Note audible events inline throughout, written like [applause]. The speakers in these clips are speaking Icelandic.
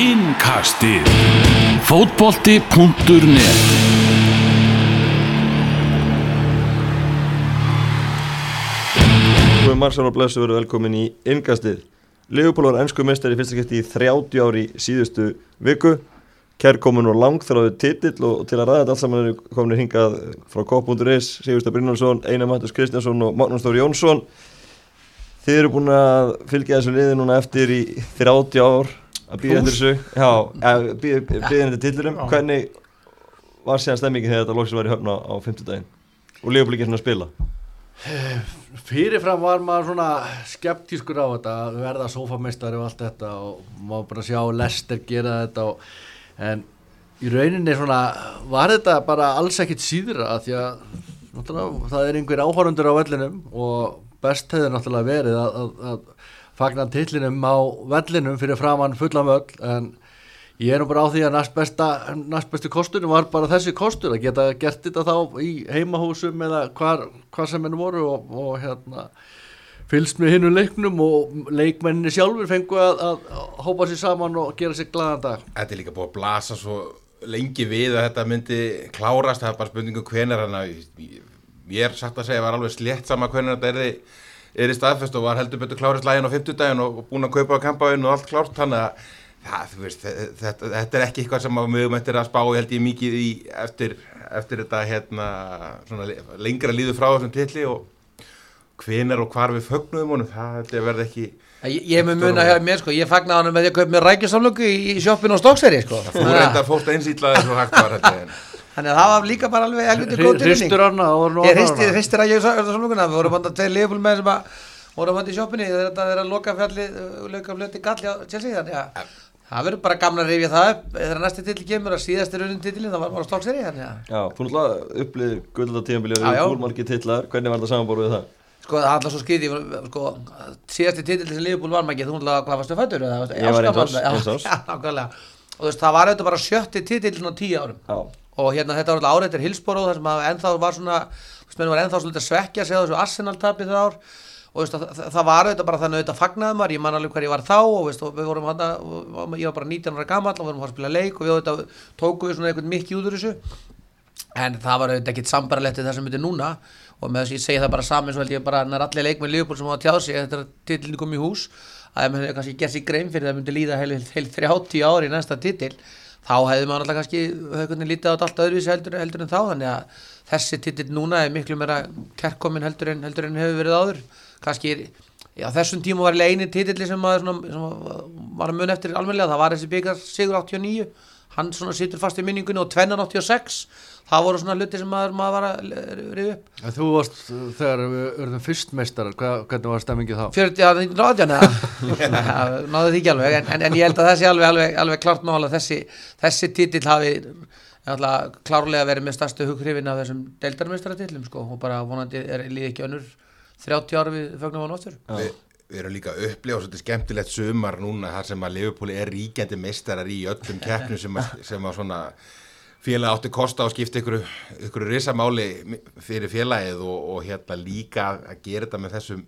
Innkastið. Fótbolti.net Góðum Marsson og Blessu verið velkomin í Innkastið. Leopold var ennsku meistari í fyrsta skipti í 30 ári síðustu viku. Kær komin og langþráðu titill og til að ræða þetta allt saman komin hingað frá Kopp.is Sigursta Brynjálsson, Einar Mattus Kristjánsson og Magnús Þóri Jónsson. Þið eru búin að fylgja þessu liði núna eftir í 30 ár að býða eftir þessu Já, býða eftir titlurum Hvernig var síðan stemmingin þegar þetta loksins var í höfna á 50 daginn og Leopold ekki svona að spila? Fyrirfram var maður svona skeptískur á þetta að verða sófameistari og allt þetta og maður bara sjá Lester gera þetta og, en í rauninni svona var þetta bara alls ekkit síðra því að það er einhver áhórundur á vellinum og best hefur náttúrulega verið að, að, að fagna tillinum á vellinum fyrir framann fullan völl en ég er nú bara á því að næst, besta, næst bestu kostunum var bara þessi kostur að geta gert þetta þá í heimahúsum eða hvar, hvar sem henni voru og, og hérna fylgst með hinnu leiknum og leikmenninni sjálfur fengu að, að hópa sér saman og gera sér glaðan dag. Þetta er líka búið að blasa svo lengi við að þetta myndi klárast það er bara spurningu hvenar hann að ég er satt að segja var alveg slétt sama hvenar þetta er, er í staðfest og var heldur betur klárist lægin á 50 daginn og búin að kaupa á kampaðinu og allt klárt. Þannig að það, veist, þetta, þetta er ekki eitthvað sem við eftir að spá held ég mikið í eftir, eftir þetta hérna, lengra líðu frá þessum tilli og hvenar og hvar við fögnuðum honum það verði ekki Ég, ég mun að hjá mér sko, ég fagnaði hann með því að kaupa mér rækjusamlöku í sjóppinu og stókseri sko. Þú reyndar fórst einsýtlaði svo hægt var þetta Þannig að það var líka bara alveg helviti góð tilvinning Ég hristi, hristir að ég rækjusamlökuna við vorum bandað tveir liðbúl með sem að vorum bandað í sjóppinu þetta er að loka fjalli loka flöti galli á Chelsea þannig að það verður bara gamla að rifja það upp. Þegar næsti titil kemur að síðast er raunin titilin það var bara stókseri Já, þú náttúrulega upplið gulldatíðanbili og úrmalki titlar, hvernig var það samanbóru við það? Sko það er alltaf svo skriði sko, síðasti titill sem Liverpool var maður þú náttúrulega hvað varstu fættur? Ég var eins ás, [laughs] og þú veist það var auðvitað bara sjötti titill svona tíu árum. Já. Og hérna þetta var alltaf áreitir Hillsborough þar sem að ennþá var svona menn var ennþá svolítið að svekja sig á þessu Arsenal tapið það ár. Og veist, það, það var auðvitað bara þannig auðvitað fagnaðum var, ég man alveg hver ég var þá og, veist, og við vorum hana, ég var bara 19 ára gammal og við vorum að spila leik og við auðvitað tókum við svona einhvern mikið út úr þessu. En það var auðvitað ekkit sambarlegt það sem þetta er núna. Og með þess að ég segi það bara saman svo held ég bara að allir leikmenn Liverpool sem á að tjáð sig þetta er titlinni komið í hús að ef maður kannski gert sér grein fyrir það myndi líða heil, heil 30 ári í næsta titil þá hefði maður alltaf kannski höfðunni lítið á allt öðruvísi heldur, heldur en þá þannig að þessi titil núna er miklu meira kerkomin heldur en, heldur en hefur verið áður. Kannski já, þessum tíma var eini titilli sem maður svona, sem var að mun eftir almenlega það var þessi byggar Sigur 89 hann svona sittur fast í minningunni og tvennan 86 það voru svona hluti sem maður, maður var að riða upp. En Þú varst þegar við örðum fyrstmeistarar Hvað, hvernig var stemmingið þá? 40 ára náðu því ekki alveg en, en, en ég held að þessi alveg, alveg, alveg klart mála þessi, þessi titill hafi alltaf klárlega verið með stærstu hughrifin af þessum deildarmeistaratillum sko, og bara vonandi er líði ekki önnur 30 ára við fögnum á nóttur Vi, Við erum líka að upplifa svolítið skemmtilegt sumar núna þar sem að Liverpool er ríkjandi meistarar í öllum keppnum sem, að- sem að svona félag átti kosta og skipta ykkur, ykkur risamáli fyrir félagið og, og hérna líka að gera þetta með þessum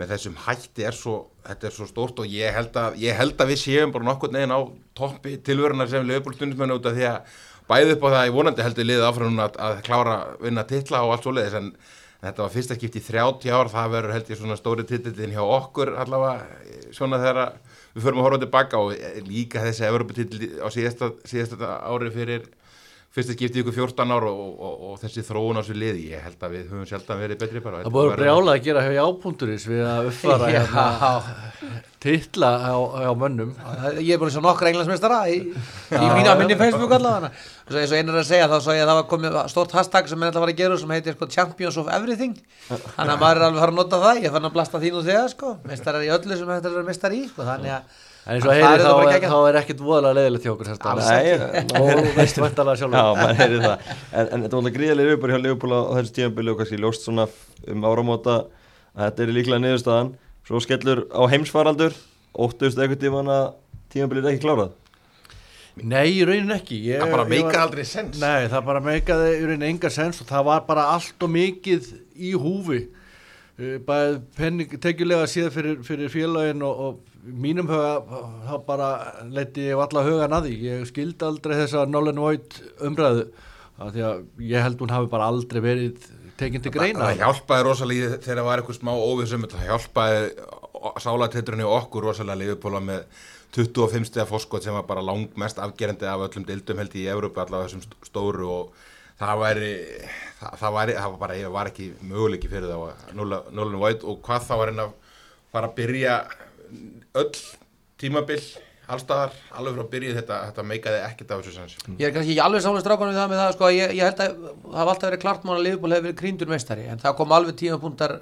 með þessum hætti er svo þetta er svo stórt og ég held að, ég held að við séum bara nokkur neginn á toppi tilvörunar sem Liverpool stundismennu út af því að bæði upp á það í vonandi heldur liðið áfram að, að klára vinna titla og allt svo leiðis en þetta var fyrsta skipt í 30 ár það verður held ég svona stóri titillin hjá okkur allavega svona þegar við förum að horfa tilbaka og líka þessi Evropatill á síðasta, síðasta ári fyrir fyrsta skipti ykkur 14 ár og, og, og, og þessi þróun á þessu liði, ég held að við höfum sjaldan verið betri bara. Það búið brjálega að gera hjá ápunduris við að uppfara hérna, titla á, á mönnum. Ég er búin að sjá nokkra englandsmeistara í, í mínu að minni Facebook allavega. Og eins og einar að segja þá svo ég að það var komið stort hashtag sem ég ætla að fara að gera sem heitir sko, Champions of Everything. Þannig að maður er alveg að fara að nota það. Ég fann að blasta þínu þegar sko. Meistarar í öllu sem þetta er meistar í sko. Þannig að En eins og heyri þá, þá er ekkert voðalega leðilegt hjá okkur og veist vantalega Já, sjálfur maður heyri það. En, en þetta var alltaf gríðarlega uppur hjá Leopold á þessu tímabili og kannski ljóst svona um áramóta að þetta er líklega niðurstaðan. Svo skellur á heimsfaraldur. Óttust eitthvað tíman að tímabilið er ekki klárað? Nei, í raunin ekki. Ég, Það bara var- aldrei sens. Nei, það bara meikaði í raunin enga sens og það var bara allt og mikið í húfi eh, bæði penning tekjulega séð fyrir, fyrir félagin og, og mínum huga þá bara leti ég alla hugan að því. Ég skildi aldrei þessa Nolan Voigt umræðu af því að ég held hún hafi bara aldrei verið tekinn til greina. Það hjálpaði rosalega í- þegar það var eitthvað smá óvissum það hjálpaði sálatetturinn í okkur rosalega liðupóla með 25 stegar fórskot sem var bara langmest afgerandi af öllum dildum held í Evrópu allavega þessum st- stóru og það væri það, það, væri, það var bara, ég var ekki möguleiki fyrir það að Nolan Voigt og hvað þá var henn að fara að byrja öll tímabil allstaðar, alveg frá að byrja þetta þetta meikaði ekkert af þessu sens Ég er kannski ekki alveg saman strákanum við það með það sko, ég, ég held að það hafa alltaf verið klart mál að Liverpool hefur verið krýndur meistari en það kom alveg tímapunktar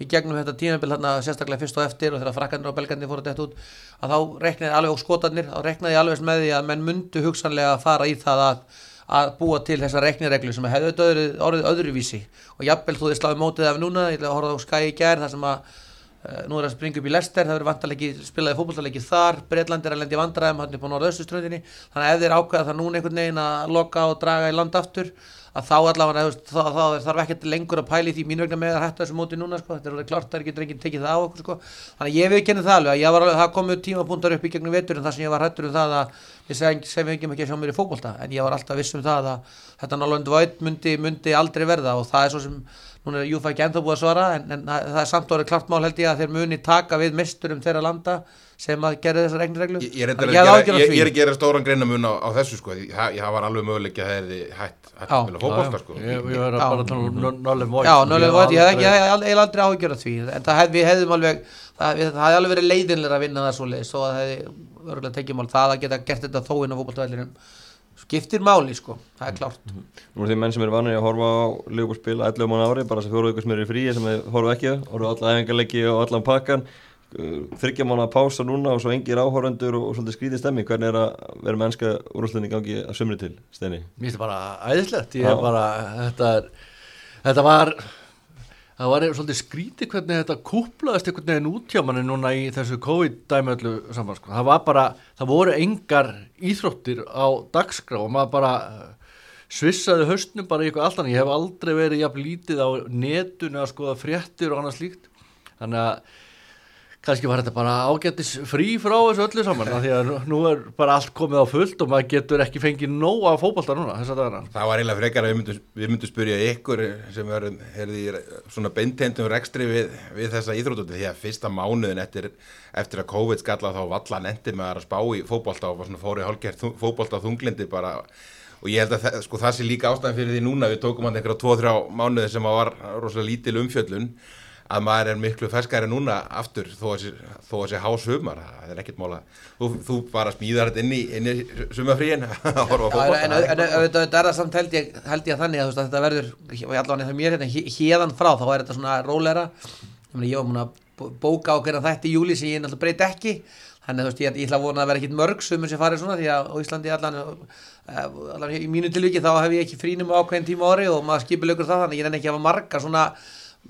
í gegnum þetta tímabil þarna sérstaklega fyrst og eftir og þegar frakkandir og belgandir fóru dætt út að þá reknaði alveg og skotarnir þá reknaði alveg með því að menn myndu hugsanlega að fara í það að, að búa til þessa reknireglu sem hefði öðru, orðið öðruvísi. Og jafnvel þú þið sláði mótið af núna, ég ætla að horfa á Sky í gær þar sem að Uh, nú er að springa upp í Lester, það verður spilaði fótballtaleiki þar, Breitland er að lendi vandræðum hann er på norðaustuströndinni, þannig að ef þeir ákveða það núna einhvern veginn að loka og draga í land aftur, að þá allavega þá, þarf ekkert lengur að pæli því mín vegna með að hætta þessu móti núna sko. þetta er orðið klart, það er ekki tekið það á okkur sko. þannig að ég viðkenni það alveg, að alveg það komu tímapunktar upp í gegnum vetur en það sem ég var hættur um það að ég segi seg ekki ekki að sjá mér í fótbolta en ég var alltaf viss um það að þetta Norland Void myndi, myndi aldrei verða og það er svo sem núna er Júfa ekki ennþá búið að svara en, en það er samt orðið klart mál held ég að þeir muni taka við misturum þeirra landa sem að gera þessar regnreglu Ég, ég, ég er að gera stóran greinamun á, á þessu sko, það það var alveg möguleik að það hefði hætt, hætt Já. að spila fótbolta sko. ég, Já. bara að tala um Nolan Voigt. Já, Norland Void, ég hef aldrei, af því. En við hefðum alveg það, við, það hefði alveg verið leiðinlega að vinna það svo leið svo að það hefði örgulega tekið mál það að geta gert þetta þó inn á fótboltavellinum. Skiptir máli sko, það er klárt. Nú er því menn sem eru vanið að horfa á spila 11 mánu ári, bara sem fjóru ykkur sem eru í fríi sem horfa ekki, á, horfa alla æfingarleiki og allan pakkan þryggja mánu að pása núna og svo engir áhorvendur og, og svolítið skrítið stemmi, hvernig er að vera með ennska úrúslinni gangi að sumri til, Steini? Mér finnst það bara æðislegt. Ég er bara, þetta er þetta var það var svolítið skrítið hvernig þetta kúplaðist einhvern veginn út hjá manni núna í þessu COVID-dæmi öllu saman sko. það var bara, það voru engar íþróttir á dagskrá og maður bara eh, svissaði haustnum bara í eitthvað allt ég hef aldrei verið jafn lítið á netunu að skoða fréttir og annað slíkt. Þannig að kannski var þetta bara ágættis frí frá þessu öllu saman því að nú- er bara allt komið á fullt og maður getur ekki fengið nóg af fótbolta núna þess að dagana. Það var eiginlega frekar að við myndum, við myndum spyrja ykkur sem er, er í svona beintendum rekstri við, við þessa íþrótuti því að fyrsta mánuðin eftir, eftir að COVID skalla þá valla nendi með að spá í fótbolta og var svona fóri hálfgerð fótbolta þunglindi bara. Og ég held að það, sko, það sé líka ástæðan fyrir því núna við tókum hann einhverja 2-3 mánuði sem að að maður er miklu ferskari núna aftur þó að sé, þó að sé hásumar það er ekkert mála þú, þú bara smíðar þetta inn í, í sumafríin [laughs] að horfa Já, fótbolta. en, auðvitað er það samt held ég, held ég að þannig að, veist, að þetta verður, allavega þegar mér hérna hé- hérðan frá, þá er þetta svona rólera ég, ég var múin að bó- bóka á hverja þætti í júli sem ég náttúrulega breyti ekki. Þannig að ég, ég ætla að vona að vera ekkit mörg sumur sem farið svona því að á Íslandi allan, eh, allan í mínu tilviki þá hef ég ekki frínum ákveðin tíma ári og maður skipilegur það þannig að ég nenni ekki að hafa marga svona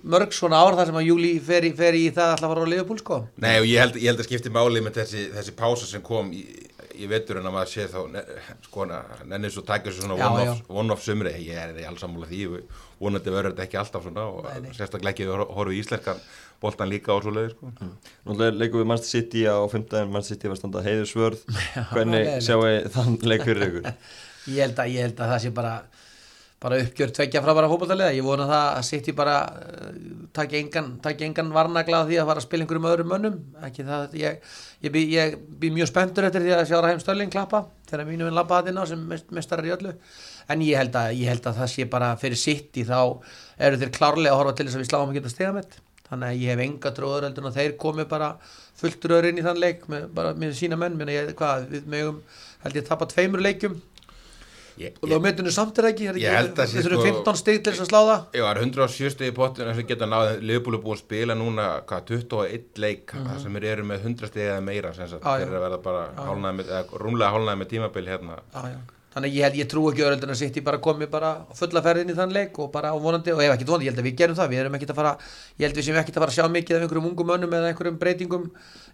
mörg svona ár þar sem að júli fer, í- fer í það alltaf að fara á Liverpool sko. Nei og ég held, ég held að skipti máli með þessi, þessi pása sem kom í, í vetur en að maður sé þá ne, sko, nenni svo takja svo svona one-off one sumri, ég er í alls sammála því. Vonandi verður þetta ekki alltaf svona og sérstaklega ekki við horfum í íslenskan boltan líka og svo leiði sko. Náttúrulega leikum við Manchester City á 15. Manchester City var standað heiðursvörð. [laughs] Hvernig sjáu þann leik fyrir ykkur? [laughs] ég held að, ég held að það sé bara bara uppgjör tveggja frábæra fótballtalega ég vona það að City bara uh, engan, taki engan varnagla á því að fara að spila einhverjum öðrum mönnum. Það, ég, ég, bý, ég bý mjög spenntur eftir því að sjá Raheim Störling klappa þegar mínu vinn lappa það inn á sem mest, mestarar í öllu. En ég held, að, ég held að það sé bara fyrir City þá eru þeir klárlega að horfa til þess að við sláum að geta stiga með þannig að ég hef enga tróður heldur að þeir komi bara fullt röður inn í þann leik með, bara með sína menn. Ég, hvað, við mögum held ég að tapa tveimur leikjum ég, Og þá metunum samt er ekki, er Ég held að sé þessu eru sko- 15 stig til þess að slá það Ég var 107 stegi pottin en þess að geta náði Liverpool er búið að spila núna hvað, 21 leik mm sem er eru með 100 stegi eða meira sem. Já, já. þeir eru að verða bara eða, rúmlega hálnaði með tímabil hérna já, já. Þannig að ég, held, ég trú ekki öðröldin að sitt í bara komi bara á fulla ferðin í þann leik og bara á vonandi og ef ekki vonandi, ég held að við gerum það við erum ekkit að fara, ég held við sem ekkit að fara að sjá mikið af einhverjum ungum mönnum eða einhverjum breytingum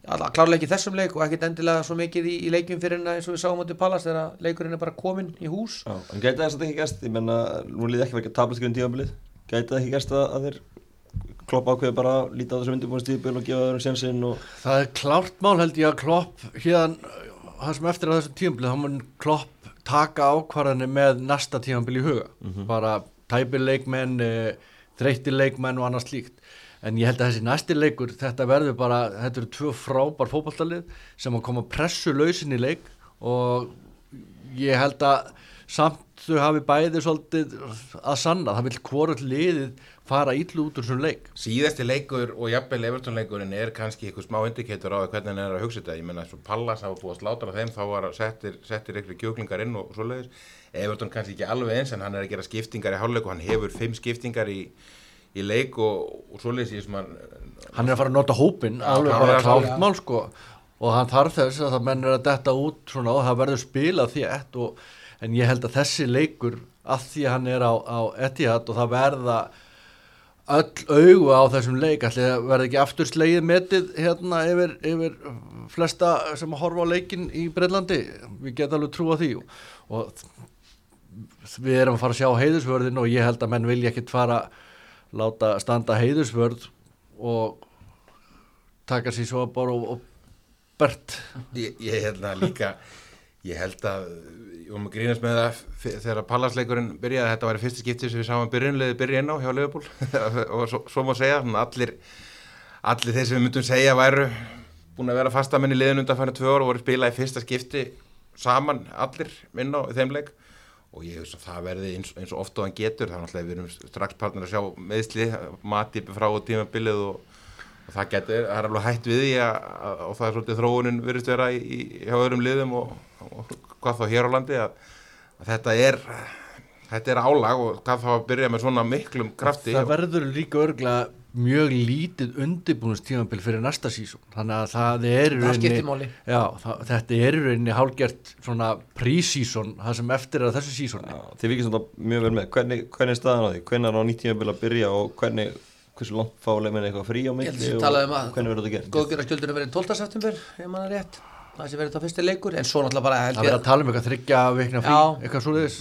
alla- klárlega ekki í þessum leik og ekkit endilega svo mikið í, í leikjum fyrir en eins og við sáum átti Pallas þegar leikurinn er bara kominn í hús. Já, en gæti það þess að ekki gæst, ég menna, nú líði ekki verið að tapast grunn tímabilið, gæti það ekki gæst að, að þeir klopp ákveði bara að líta á þessu undirbúinnstíðböl og gefa þeirra sjansinn og Það er klárt mál held ég að Klopp hérna, það sem eftir að þessum tímabili þá mun Klopp taka ákvarðanir með næsta tímabili í huga. Bara tæpir leikmenn e, þreytir leikmenn og annars slíkt. En ég held að þessi næsti leikur þetta verður bara, þetta eru tvö frábær fótballtalið sem að koma pressu lausin í leik og ég held að samt þau hafi bæði svolítið að sanna, það vil hvort liðið fara ítlu út úr þessum leik Síðasti leikur og jafnvel Everton leikurinn er kannski eitthvað smá indikator á því hvernig hann er að hugsa þetta. Ég menna, svo Pallas hafa búið að slátra þeim, þá var að settir, settir eitthvað kjöklingar inn og svoleiðis. Everton kannski ekki alveg eins, en hann er að gera skiptingar í hálfleik og hann hefur fimm skiptingar í, í leik og, og svoleiðis í sem hann... hann er að fara að nota hópin alveg bara klátt mál sko og hann þarf þess að það menn er að detta út svona og það verður spilað þétt og, en ég held að þessi leikur að því að hann er á, á Etihad og það verða öll augu á þessum leik allir verða ekki aftur slegið metið hérna yfir, yfir flesta sem að horfa á leikin í Breitlandi við getum alveg trúa því. Og, og við erum að fara að sjá heiðusvörðin og ég held að menn vilja ekkit fara láta standa heiðusvörð og taka sér svo bara og, og bert. Ég, ég held að líka, ég held að, var með grínast með það þegar Pallasleikurinn byrjaði, þetta var í fyrsta skipti sem við sáum byrjunlega byrja inn á hjá Liverpool. [laughs] Og svo, svo má segja, allir, allir þeir sem við myndum segja væru búin að vera fastamenn í liðin undan færið tvö ára og voru spilað í fyrsta skipti saman allir inn á í þeim leik. Og ég veist að það verði eins, eins og oft og hann getur, er náttúrulega við erum strax partner að sjá meðsli, mati frá og tímabilið og og það getur, það er alveg hætt við því að, að, og það er svolítið þróunin virðist vera í, í, hjá öðrum liðum og, og hvað þá hér á landi að, að þetta er þetta er álag og hvað þá að byrja með svona miklum krafti. Það verður líka örglega mjög lítið undirbúinust tímabil fyrir næsta sísón þannig að það er rauninni- já, það, þetta er í rauninni hálgert svona prísísón það sem eftir er að þessu sísóni Já, þið vikið svona mjög vel með. Hvernig, hvernig er staðan á því, hvernig er á nýtt tímabil að byrja og hvernig, hversu langt fá leikmenn eitthvað frí á sé og talað um hvernig verður þetta gert? Góðgjörða skjöldurinn verið 12. september ef maður er rétt það sem verið það fyrsti leikur en svo náttúrulega bara held það verður ég að tala um eitthvað þryggja vikna frí, Já. eitthvað svo leiðis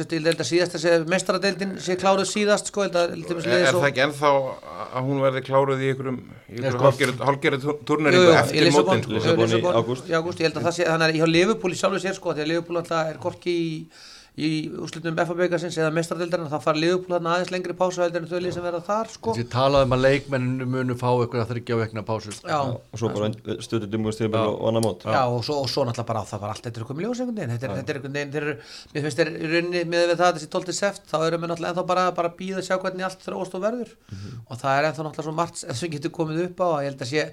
stíl deild að síðast þessi mestaradeildin sé kláruð síðast sko, held að held að er, er svo það ekki ennþá að hún verði kláruð í einhverjum, sko. hálgerið í eftir mótin sko. í ágúst. ég held að það sé, þannig að hjá Liverpool í sjálfu sér sko, því að Liverpool alltaf er korki í, í úrslutum FA-byggasins eða mestaradeildarinn, það fara Liverpool þarna aðeins lengri pásu heldur en þau lið sem verða þar sko. þessi talað um að leikmenninu munu fá eitthvað þryggja vikna pásu. Já, og svo bara stöðut umgangsstímabil og, og annar mót. Já, og svo, og svo náttúrulega bara á það var allt er komið ljós einhvern veginn, þetta er, þetta er einhvern veginn þeir eru, mér finnst þeir í rauninni með við það þessi 12. seft, þá erum við náttúrulega ennþá bara, bara að býða að sjá hvernig allt þróast og verður. Og það er ennþá náttúrulega svo margt sem getur komið upp á að ég held að sé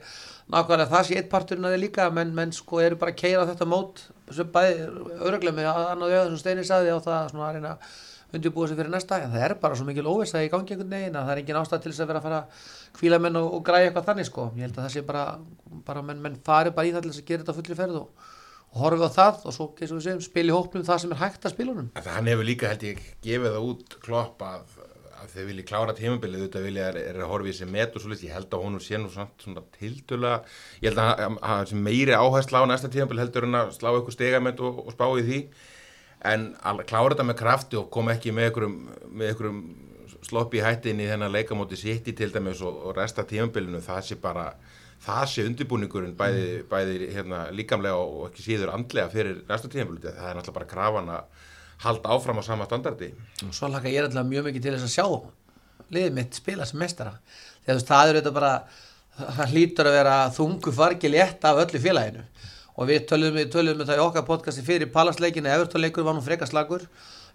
nákvæmlega það sé eitt parturinn að þið líka menn, menn sko eru bara að keira þetta mót sem bæði öruglega með annað auðvitað sem Steini sagði á það svona að reyna að undirbúa sig fyrir næsta. En það er bara svo mikil óvissa í gangi einhvern veginn að það er engin ástæð til þess að vera að fara að kvíla menn og, og græja eitthvað þannig sko. Ég held að það sé bara, bara menn, menn fari bara í það til þess að gera þetta á fullri ferð og, og horfi á það og svo spila í hópnum það sem er hægt að það- hann hefur líka held ég gefið það út klopp að, að þeir vilji klára tímabilið auðvitað vilja er, að horfa í þessi met og svolítið, ég held að honum sé nú svona tildulega, ég held að hann sé meiri áhersla á næsta tímabil heldur en að slá eitthvað stegament og, og spá í því. En að klára þetta með krafti og koma ekki með einhverjum, með einhverjum sloppi í hættin í þennan leikamóti sitt í til dæmis og, og resta tímabilinu það sé bara, það sé undirbúningurinn bæði, bæði hérna, líkamlega og ekki síður andlega fyrir næsta tímabilinu það er náttúrulega bara krafan að halda áfram á sama standardi. Svo laka ég alltaf mjög mikið til þess að sjá liðið mitt spila sem mestara þú veist það er þetta bara það hlýtur að vera þungu fargi létt af öllu félaginu. Og við töluðum, við með það í okkar podcasti fyrir palasleikinu, Evertónleikur var nú frekar slagur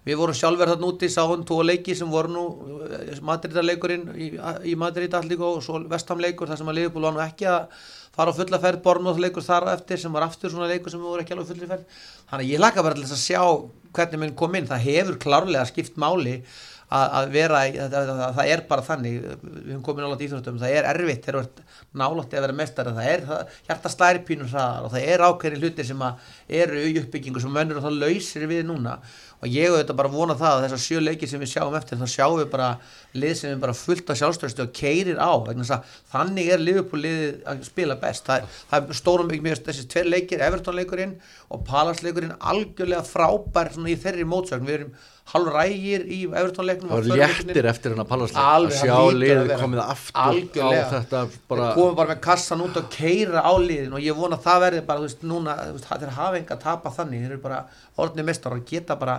við vorum sjálfur þarna úti sáum tvo leiki sem voru nú Madrid-leikurinn í, í Madrid allir og svo vestamleikur þar sem að Liverpool var nú ekki að fara á fulla ferð Bornmoth leikur þar eftir sem var aftur svona leikur sem voru ekki alveg á fullri ferð. Þannig að ég laka bara til þess að sjá hvernig minn kom inn, það hefur klárlega skipt máli að, að vera í- það, það, það, það er bara þannig við höfum komið nálátt íþróttum, það er erfitt þegar þú ert nálátt að vera mestar það er það, hjarta slæripínur hraðar og það er ákveðin hlutir sem að eru í uppbyggingu sem mönnur og það lausir við núna og ég auðvitað bara vona það að þessar sjö leiki sem við sjáum eftir þá sjáum við bara lið sem er bara fullt af sjálfstöðstu og keirir á vegna þess að þannig er Liverpool liðið að spila best. Það er, það er stórum mikið mjög þessi tveir leikir, Everton leikurinn og Palace leikurinn algjörlega frábær svona í þeirri mótsögn, við erum hálf rægir í Everton leiknum Það var léttir eftir hennar pallasleik Alveg, að sjá liðið komið aftur Algjörlega. á þetta bara bara komum bara með kassan út og keira á liðin og ég vona að það verði bara, þú veist, núna þeir hafa enga að tapa þannig, þeir eru bara orðni mestar og geta bara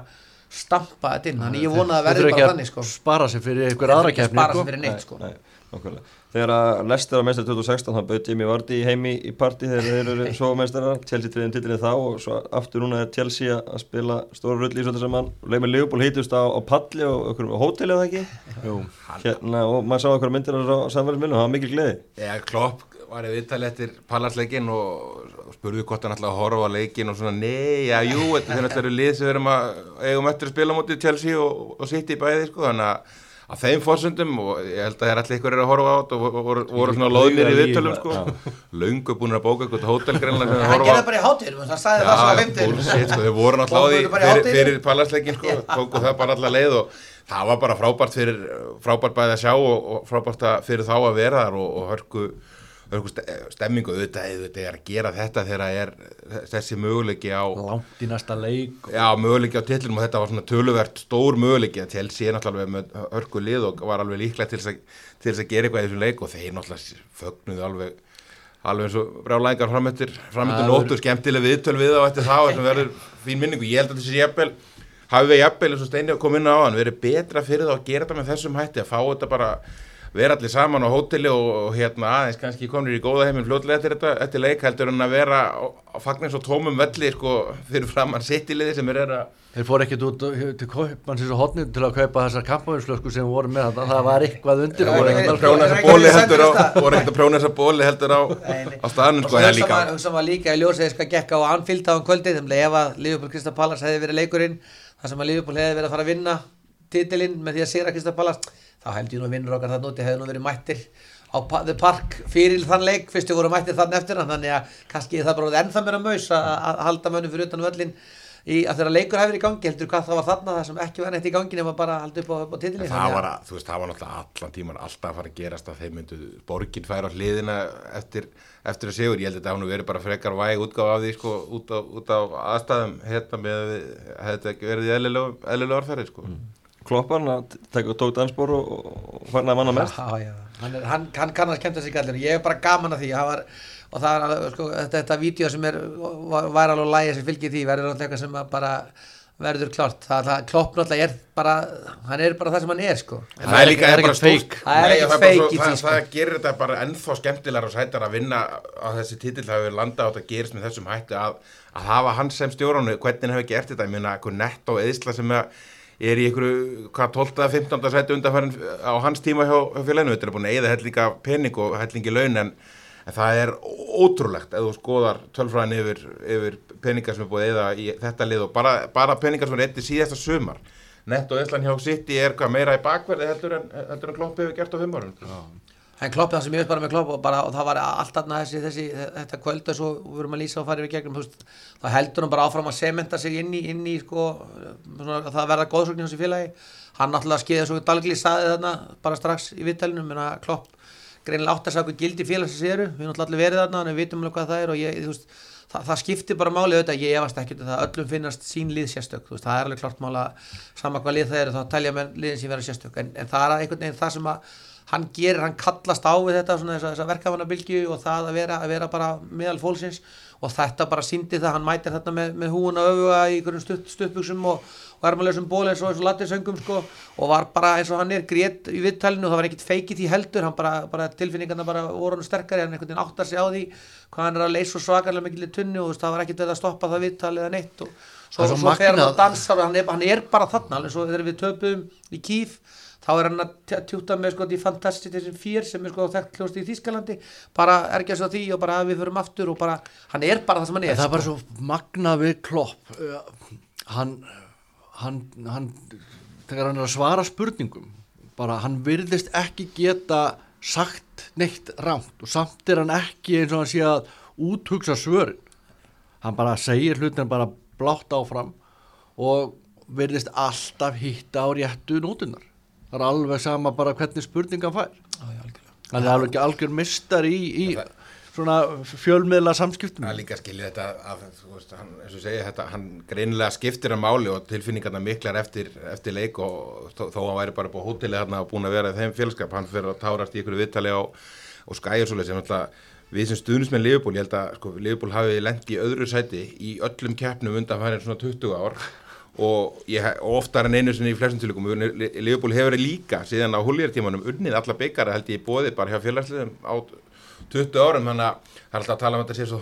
stampa þetta inn, þannig ég vona að verði bara þannig, sko að spara sig fyrir einhver aðra keppni spara sko. sem fyrir neitt, sko Nei, nákvæmlega. Þegar að Leicester var meistar 2016 þá bauð Jimmy Vardy í heimi í partí þegar þeir eru [laughs] svo meistarar Chelsea triðin titilinni þá og svo aftur núna er Chelsea að spila stóra rull í svolítið saman Leif með Liverpool hýtust á, á palli og okkur hóteli það ekki Jú. hérna, og maður sá okkur myndir á samverðismiðlum það var mikil gleði Já, Klopp var í viðtali eftir Pallasleikin og spurði hvort hann alltaf að horfa á leikin og svona, nei, já, jú, þetta er alltaf lið sem við erum að eigum eftir að spila mútið Chelsea og, og City bæði, sko, þannig að að þeim fórsöndum og ég held að það er allir ykkur að horfa á þetta og voru, voru svona loðnir í viðtölum, sko, löngu búin að bóka eitthvað hótelgreinlega sem hann þeir gerði horfa á. bara í hátíðum, það sagði það sem að Já, vimti bullshit, sko, þeir voru náttúrulega á því fyrir, pallasleikin, sko, tóku það bara alla leið og það var bara frábært fyrir, frábært bæði að sjá og, og frábært að- fyrir þá að vera þar og, og hörku, stemmingu, auðvitað, auðvitað er að gera þetta þegar það er þessi möguleiki á, langt í næsta leik já, möguleiki á titlinum og þetta var svona töluvert stór möguleiki að Chelsea er náttúrulega með hörku lið og var alveg líklega til þess að, gera eitthvað í þessum leik og þeir náttúrulega fögnuðu alveg alveg eins og brjálæðingar framöttur framöttur Það nóttur, skemmtileg viðtöl við á eftir það sem verður fín minningu, ég held að þessi jafnvel hafi við jafnvel eins og Steini kom inn á hann verið betra fyrir það að gera þetta með þessum hætti að fá þetta bara vera allir saman á hóteli og, og hérna aðeins kannski komnir í góða heiminn fljótlega eftir þetta eftir leik heldur en að vera á, fagnins og tómum velli sko fyrir framann sittiliði sem er að þeir fóru ekkert út og- til kaupmannsins og hotnið til að kaupa þessar kampavinsflösku sem voru með þetta það var eitthvað undir Já, voru ekkert að prjóna þessa bóli heldur á, á staðnum og sko en líka hugsa maður líka í ljósið hvað gekk á Anfield á um kvöldið þeim ef að Liverpool Krista Pallas hefði verið leikurinn þar sem að Liverpool hefði verið að fara að vinna titilinn með því að sigra Krista Pallas þá held ég nú að vinnur okkar þann úti hefði nú verið mættir á The Park fyrir þann leik fyrst við vorum mættir þann eftir hann. Þannig að kannski það bara ennþá meira maus að að halda mönnum fyrir utan völlin í að þegar leikur hefur í gangi heldur hvað það var þarna það sem ekki var neitt í gangi nema bara að halda upp á, á titilinn. Það var, að, þú veist, það var náttúrulega allan tíman alltaf að fara að gerast að þeir myndu borgin færa á hliðina eftir, eftir að segur, ég held að hafa nú verið bara frekar væg útgáf af því sko, út, á, út á aðstæðum hérna með að hefði þetta ekki verið eðlilegu orðferði sko. Kloppan að tek- tók dansbor og, og fagnaði manna [laughs] mest. Já, já, hann, er, hann, hann kann að skemmta sig allir ég er bara gaman að því. Hann var, og það er alveg, sko, þetta, þetta vídeo sem er var alveg lægi sem fylgir því verður náttúrulega eitthvað sem að bara verður klárt. Það, það klopp náttúrulega er bara hann er bara það sem hann er sko. En það er líka er bara fake. Það er það fake svo- í því, það, sko. það gerir þetta bara ennþá skemmtilegar og sættar að vinna að þessi titill. Hafi verið landa á þetta gerist með þessum hætti að, að hafa hans sem stjóranu er í einhverju, hvað, 12. eða 15. sæti undanfærin á hans tíma hjá, hjá félaginu, þetta er búin að eða hellinga pening og hellingi laun en, en það er ótrúlegt ef þú skoðar tölfræðin yfir, yfir peningar sem er búið eða í þetta lið og bara, bara peningar sem er eittir síðasta sumar nett og eðslan hjá City er hvað meira í bakverði heldur en, heldur en Klopp hefur gert á fimm árum en klopp það sem ég veist bara með klopp og, bara, og það var allt aðna þessi, þessi þetta kvöld og svo við erum að lýsa og fara yfir gegnum veist, þá heldur hann bara áfram að sementa sig inn í, inn í sko, svona, það verða góðsóknir hans í félagi. Hann náttúrulega skeiði svo Dalgli saði þarna bara strax í vittalinu menna klopp greinilega átt að sagja hvað gildi félagsins eru við erum náttúrulega verið þarna en við vitum alveg hvað það er og ég, þú veist, það, það skiptir bara máli auðvitað, ég efast ekki um það öllum finnast sín lið sérstök, veist, það er alveg klart mála sama hvað lið það eru, þá telja með liðin sem vera sérstök, en, en það er einhvern veginn það sem að hann gerir, hann kallast á við þetta svona þessa, þessa verkafannabilgju og það að vera, að vera bara meðal fólksins. Og þetta bara síndi það, hann mætir þetta með, með húuna öfuga í einhverjum stutt, stuttbuxum og, ermalösum ból eins og eins og latisöngum sko. Og var bara eins og hann er grét í viðtalinu og það var ekkit feikið því heldur, hann bara, bara tilfinningarna bara voru hann sterkari, hann einhvern veginn áttar sig á því hvað hann er að leysa svo svakalega mikil í tunnu og það var ekkit verið að stoppa það viðtal eða neitt. Og svo, svo svo fer hann magnað. og dansar og hann er, hann er bara þarna, alveg svo þegar við töpum í kýf þá er hann að tj- tjúta með sko því fantastiskt fyrir sem er sko þekkt hljóst í Þýskalandi. Bara ergja svo því og bara við förum aftur og bara, hann er bara það sem hann er En það er bara sko. svo magna við klopp uh, hann, hann, hann þegar hann er að svara spurningum bara hann virðist ekki geta sagt neitt rámt og samt er hann ekki eins og hann sé að úthugsa svörin. Hann bara segir hlutin bara blátt áfram og verðist alltaf hitta á réttu nótunar það er alveg sama bara hvernig spurningan fær. Já, já, algjörlega. hann er alveg algjör mistar í, í svona fjölmiðla samskiptum. Það er líka skilja þetta af, þú veist, hann, eins og segja þetta, hann greinilega skiptir að máli og tilfinningarna miklar eftir, eftir leik og þó, þó hann væri bara på hóteli hérna og búin að vera í þeim félskap, hann fyrir að tárast í ykkur viðtali á, og skæja svo sem alltaf við sem stuðnismenn Liverpool, ég held að sko, Liverpool hafi lendi í öðru sæti í öllum keppnum undan færin svona 20 ár og, ég, og oftar en einu sinni í flestum tilugum, Liverpool hefur líka síðan á huljartímanum unnið alla byggara held ég bóði bara hjá félagsliðum á 20 árum þannig að það er alltaf að tala um þetta sé svo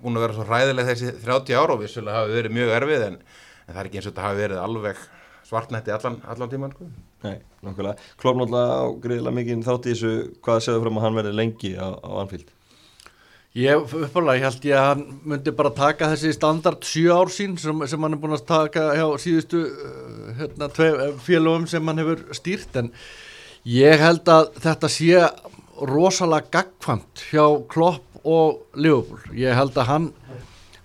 búin að vera svo ræðileg þessi 30 ára og vissulega hafi verið mjög erfið en, en það er ekki eins og þetta hafi verið alveg svartnætti allan, allan tíman sko. Nei, nokkulega. Klopp náttúrulega á greiðilega mikið þátt í þessu hvað segðu fram að hann verði lengi á, á Anfield. Ég uppálega held ég að hann myndi bara taka þessi standard 7 ár sín sem, sem hann er búin að taka hjá síðustu uh, hérna, félögum sem hann hefur stýrt en ég held að þetta sé rosalega gagkvæmt hjá Klopp og Liverpool. Ég held að hann,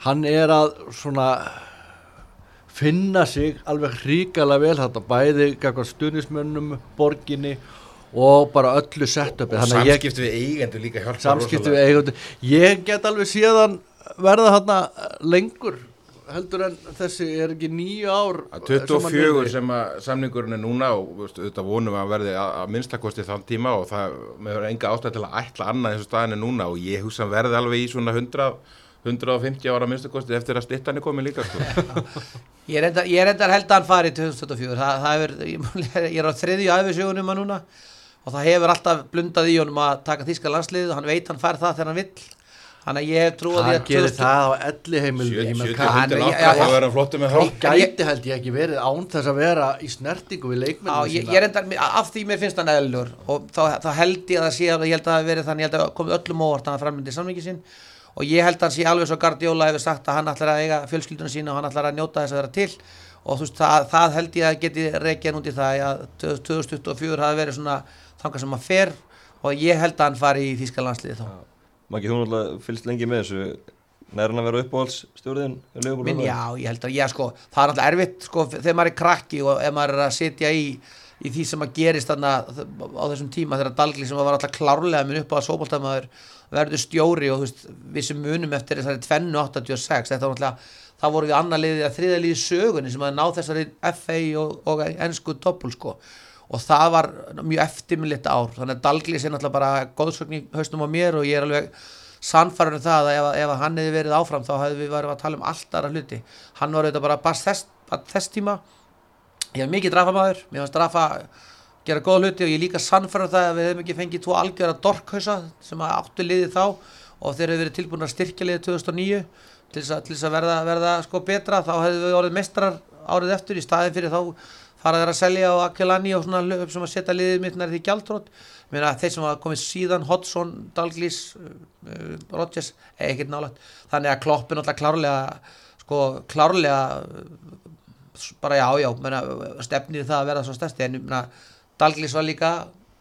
hann er að svona finna sig alveg hríkala vel þetta bæði stuðnismönnum, borginni og bara öllu setupi og samskipt við eigendur líka hjálpa samskipt við eigendur. Ég get alveg síðan verða hérna lengur heldur en þessi er ekki nýju ár 24 sem að samningurinn er núna og veist, þetta vonum að verði að, að minnstakosti þann tíma og það með enga ástæð til að ætla annað eins og staðin er núna og ég hugsa að verði alveg í svona 100 150 ára minnstakosti eftir að stittan er komið líka sko. [laughs] ég er endar held að hann fari í 2024 það, það er, ég er á þriðju aðeinsjónum að núna og það hefur alltaf blundað í honum að taka þíska landslið og hann veit hann fær það þegar hann vill Þannig að ég trú að því að... Hann gerir það á elli heimildi. 70-80 það verður hann flottu með þá. Það gæti held ég ekki verið án þess að vera í snertingu við leikmennu sína. Ég er af því mér finnst hann eðlur og þá, þá held ég að það sé að ég held að það verið þannig, ég held að komið öllum óvart að hann framlindi samvikið sinn og ég held að hann sé alveg svo Guardiola hefur sagt að hann ætlar að eiga fjölskyldunum sína og hann ætlar að njóta þess að vera til og þú veist, það, það held ég að geti reykjað núti það að 2024 hafi verið svona þangar sem að fer og ég held að hann fari í Þíska landsliði þá. Maggi, þú náttúrulega fylgst lengi með þessu. Nær hann að vera uppáhaldsstjórðin Minn, já, ég held að, já, sko það er alltaf erfitt, sko, þegar maður er krakki og ef maður er að sitja í, í því sem að gerist þarna á þessum tíma þegar Dalgli sem var alltaf klárlega minn upp á að sóbóltamaður verður stjóri og þú veist, við sem munum eftir þessari 286, þetta var alltaf þá voru við annar liðið að þriða liðið sögunni sem að ná þessari FA og, og ennsku doppul sko og það var mjög eftirmillitt ár. Þannig að Dalglis er náttúrulega bara góðsögn í haustum á mér og ég er alveg sannfærður um það að ef, ef hann hefði verið áfram þá hefði við verið að tala um allt aðra hluti. Hann var auðvitað bara bara þess, þess tíma. Ég hef mikið drafamæður mér fannst drafa gera góð hluti og ég líka sannfærður það að við hefum ekki fengið tvo algjörða dorkhausa sem áttu liðið þá og þeir hefur verið tilbúin að styrkja liðið 2009 til þess að verða, verða sko betra. Þá hefðu við orðið mestrar árið eftir. Í staðin fyrir þá fara þeir að selja á Akkelani og svona löp sem að setja liðið mitt nær því gjaldrótt þeir sem hafa komið síðan Hodson, Dalglís uh, Rodgers, ekkert nálægt. Þannig að kloppin alltaf klárlega sko klárlega bara já já, menna, stefnir það að verða svo stærsti. En menna, Dalglís var líka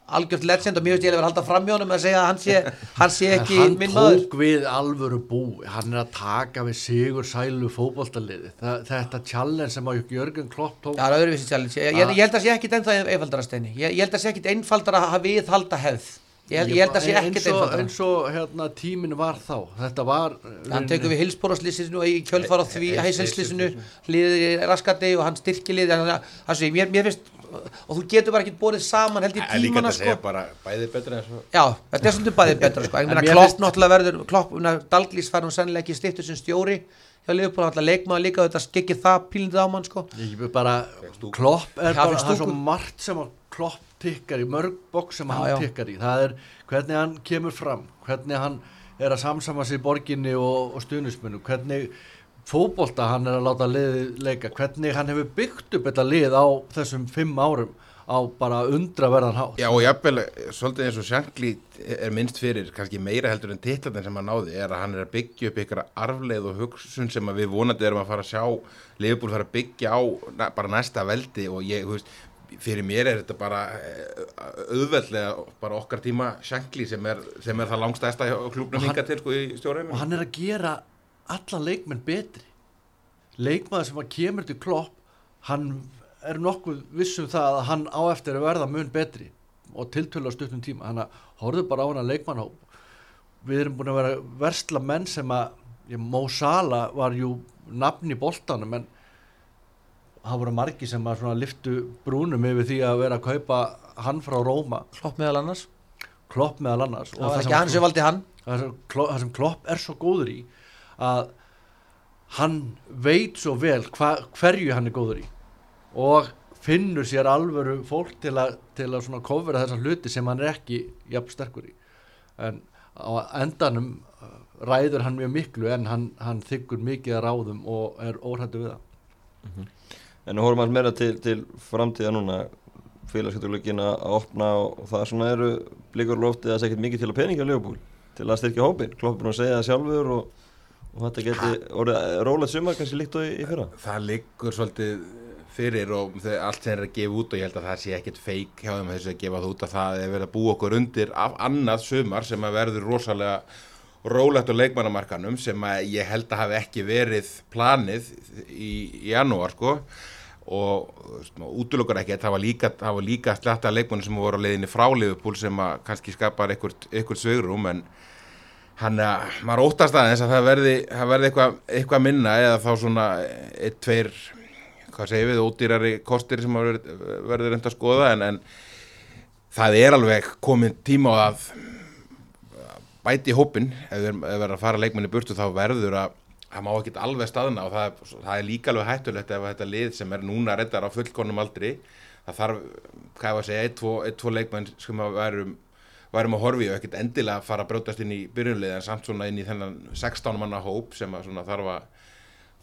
algjört legend og mjög ég að vera haldað fram hann með að segja að hann sé, hann sé ekki hann minn maður. tók við alvöru bú hann er að taka við sigur sælu fókbóltaliði þetta challenge sem að Jörgur Klopp tók Já, það er ég, ég, ég held að sé ekki ennþá einfaldara steini, ég, ég held að sé ekki einfaldara að við halda hefð ég held að sé ekki einfaldara eins og hérna, tímin var þá þetta var hann tekur við hilsbóraslýsinu í kjölfara því heisenslýsinu hlýðir raskati og hann styrkir lið mér finnst og þú getur bara ekki borðið saman held í tímana sko. líka þetta bara bæðið betra já, þetta er svolítið bæðið betra sko. [laughs] klopp náttúrulega verður klopp, Dalglís fær hún sennilega ekki stiftur sem stjóri hjá Liverpool, náttúrulega leikmaður líka þetta skikir það pílindið á mann sko. bara, klopp er bara það er svo margt sem klopp tikkar í mörg bók sem hann tikkar í það er hvernig hann kemur fram hvernig hann er að samsama sig í borginni og, og stuðnismennu hvernig fókbólta hann er að láta liði leika. Hvernig hann hefur byggt upp þetta lið á þessum fimm árum á bara undraverðan hátt? Já og jafnvel, svolítið eins og Shankly er minnst fyrir, kannski meira heldur en titlarnir sem hann náði, er að hann er að byggja upp ykkur arfleð og hugsun sem við vonandi erum að fara að sjá, Liverpool fara að byggja á bara næsta veldi. Og ég, þú veist, fyrir mér er þetta bara eh, auðveldlega bara okkar tíma Shankly sem er, sem er það langstæsta klúpnum hinga til sko í stjórnum. og hann er að gera alla leikmenn betri. Leikmaður sem að kemur til klopp hann er nokkuð vissum það að hann á eftir að verða mun betri og tiltölu á stuttum tíma. Hann að horfðu bara á hann að leikmannhóp við erum búin að vera versla menn sem að ég, Mo Salah var jú nafn í boltanum en það voru margi sem að liftu brúnum yfir því að vera að kaupa hann frá Róma. Klopp meðal annars. Klopp meðal annars. Það það sem, Klopp, það sem Klopp er svo góður í að hann veit svo vel hva, hverju hann er góður í og finnur sér alvöru fólk til að, til að svona kofra þessar hluti sem hann er ekki jafn sterkur í. En á endanum uh, ræður hann mjög miklu en hann, hann þykkur mikið að ráðum og er óhættu við það. En við horfum alls meira til, til framtíða núna. Félagskeptuleikin að opna og, og það svona eru blikur loftið að segja mikið til að peninga Leopold til að styrkja hópin, kloppur að segja það sjálfur og, og þetta geti orðið rólegt sumar kannski líkt og í, fyrra? Það liggur svolítið fyrir og allt sem er að gefa út og ég held að það sé ekkert feik hjá þeim að þessu að gefa það út að það er verið að búa okkur undir af annað sumar sem að verður rosalega rólegt á leikmannamarkanum sem að ég held að hafi ekki verið planið í, janúar sko. Og útlukkar ekki það var líka, það var líka sletta leikmanni sem voru á leiðinni frá Liverpool sem að kannski skapar einhvert, svegrum en hann að maður óttast aðeins að það verði, það verði eitthvað, eitthvað minna eða þá svona eitt, tveir hvað segir við, ódýrari kostir sem verður, verður reynd að skoða en, en það er alveg komin tíma á að bæti hópin ef við verðum að fara leikmenni burtu þá verður að það má ekki alveg staðna og það það er líka alveg hættulegt ef þetta lið sem er núna reyndar á fullkonum aldri það þarf, hvað ég var að segja, ein, tvo, ein, tvo leikmenn sem að værum værum að horfi og ekkert endilega að fara að brótast inn í byrjunlið en samt svona inn í þennan 16 manna hóp sem að þarf að,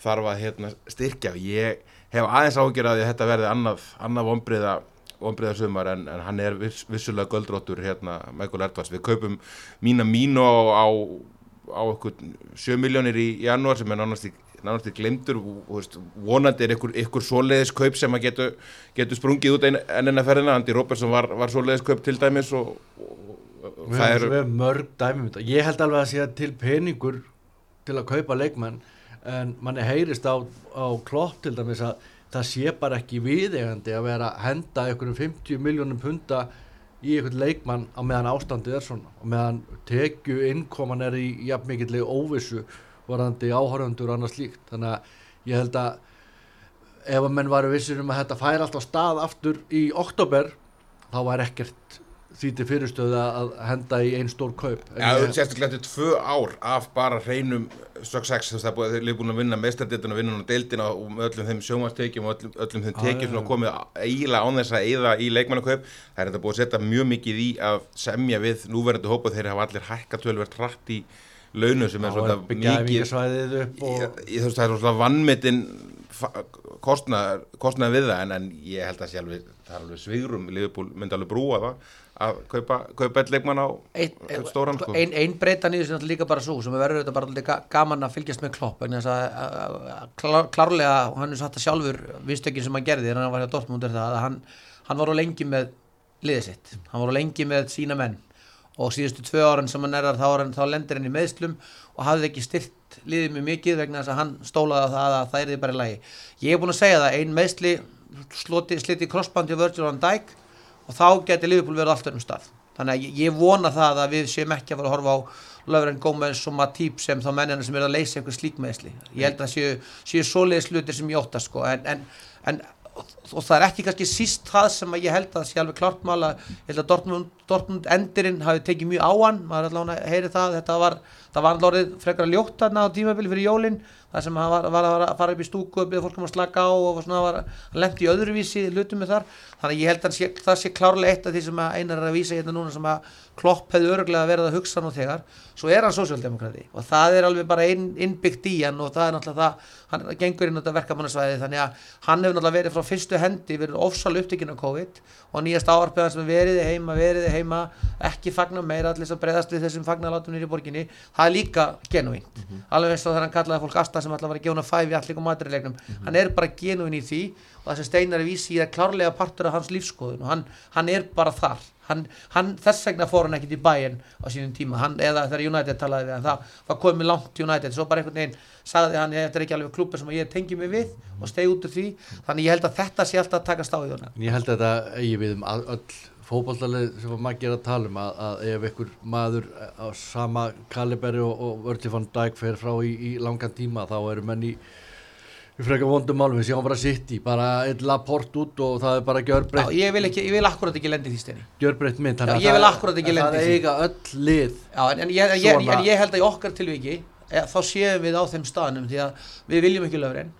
þarf að hérna, styrkja. Ég hef aðeins ágjörð að þetta verði annað, annað vonbriða vonbriða sumar en, en hann er viss, vissulega göldróttur hérna Michael Edwards, við kaupum mína mínu á, á okkur 7 miljónir í janúar sem er nánast í, nánast í glemdur og vonandi er ykkur, ykkur svoleiðis kaup sem að getur getu sprungið út ennina ferðina, Andy Robertson var, var svoleiðis kaup til dæmis og, og það eru er mörg dæmi um ég held alveg að sé til peningur til að kaupa leikmenn en manni heyrist á, á klopp til dæmis að það sé bara ekki viðegandi að vera að henda ykkur 50 miljónum punta í einhvern leikmann á meðan ástandið er svona. Og meðan tekju innkoman er í jafn mikilvæg óvissu varðandi áhörðandur og annað slíkt. Þannig að ég held að ef að menn varu vissir um að þetta fær alltaf stað aftur í oktober þá var ekkert því til fyrirstöðu að henda í einn stór kaup. Já, þú ég... sérstaklega eftir tvö ár af bara hreinum success, þú veist það er búin, að vinna meistarditun og vinna á deildina og öllum þeim sjómastekjum og öllum, öllum þeim tekjum sem komið eiginlega án þess að eiða í leikmannakaup. Það er þetta búin að setja mjög mikið í að semja við núverðandi hópa þeir hafa allir hækkatölver trætt í launu sem er svona mikið og... ég, ég, það er svona vannmetinn kostnað við það en, en ég held að sjálf það er alveg svigrum, Liverpool myndi alveg brúa það að kaupa, kaupa eitt leikmann á ein, stóran sko. Einn ein breytan í þessu er líka bara svo sem verður þetta bara líka gaman að fylgjast með klopp en þess að klár, klárlega hann er satt að sjálfur viðstökin sem hann gerði þegar hann var hjá Dortmund er það að hann, hann var á lengi með liðið sitt, hann var á lengi með sína menn. Og síðustu tvö áran sem hann er þar þá, lendir hann í meðslum og hafði ekki styrt liðið mjög mikið vegna þess að hann stólaði á það að það er því bara í lagi. Ég hef búin að segja það, ein meðsli sliti crossbandi á Virgil van Dijk og þá getur Liverpool verið alltaf um stað þannig að ég, vona það að við séum ekki að fara að horfa á Löfren Gómez og Matip sem þá mennina sem er að leysa einhver slík meðsli ég held að séu, séu svoleiðis slutir sem ég óttast sko. en, en, en og það er ekki kannski síst það sem ég held að sé alveg klart mála ég held að Dortmund, Dortmund endirinn hafi tekið mjög á hann. Maður er allavega að heyri það þetta var, það var alveg frekar að ljóta þarna á tímabili fyrir jólinn það sem var, var að fara upp í stúku og byrja fólk um að slaka á og svona var að lendi í öðruvísi hlutum með þar. Þannig að ég held að sé, það sé klárlega eitt af því sem einar er að vísa hérna núna sem að Klopp hefði öruglega verið að hugsa nú þegar. Svo er hann sósjaldemokrati og það er alveg bara inn, innbyggt í hann og það er náttúrulega það hann gengur inn á þetta verkamannasvæði þannig að hann hefur náttúrulega verið frá fyrstu hendi verið ofsal upptökinn á COVID og nýjast áarpeðan sem veriði heima, veriði heima ekki fagna meira allir sem breyðast við þessum fagnalátum nýri borginni það er líka genuínt mm -hmm. alveg eins og þegar hann kallaði fólk Asta sem alltaf var að gefa hann að fæfi allir og maturilegnum mm -hmm. hann er bara genuín í því og það sem Steinar er vísi í það klárlega partur af hans lífskoðun og hann, hann er bara þar hann, hann, þess vegna fór hann ekkit í bæinn á sínum tíma, hann, eða þegar United talaði við hann, það var komið langt United. Svo bara einhvern veginn sagði hann þetta er ekki alveg klubbi sem ég tengi mig við og stegi út úr því, þannig ég held að þetta sé alltaf að takast á í honum Ég held að þetta eigi við um öll fótballtalið sem að maður gera að tala um að, að ef einhver maður á sama kaliberi og, og Virgil van Dijk fer frá í, í langan tíma þá eru menn í, í frekar vondum við sjáum bara sitt í, bara einn laport út og það er bara gjörbreytt. Ég vil, vil akkurat ekki lendi því steini. Gjörbreytt mynd þannig Já, að ég vil það- það eiga öll lið Já, en, en, ég, ég, en ég held að í okkar tilviki e, þá séum við á þeim staðnum því að við viljum ekki löfren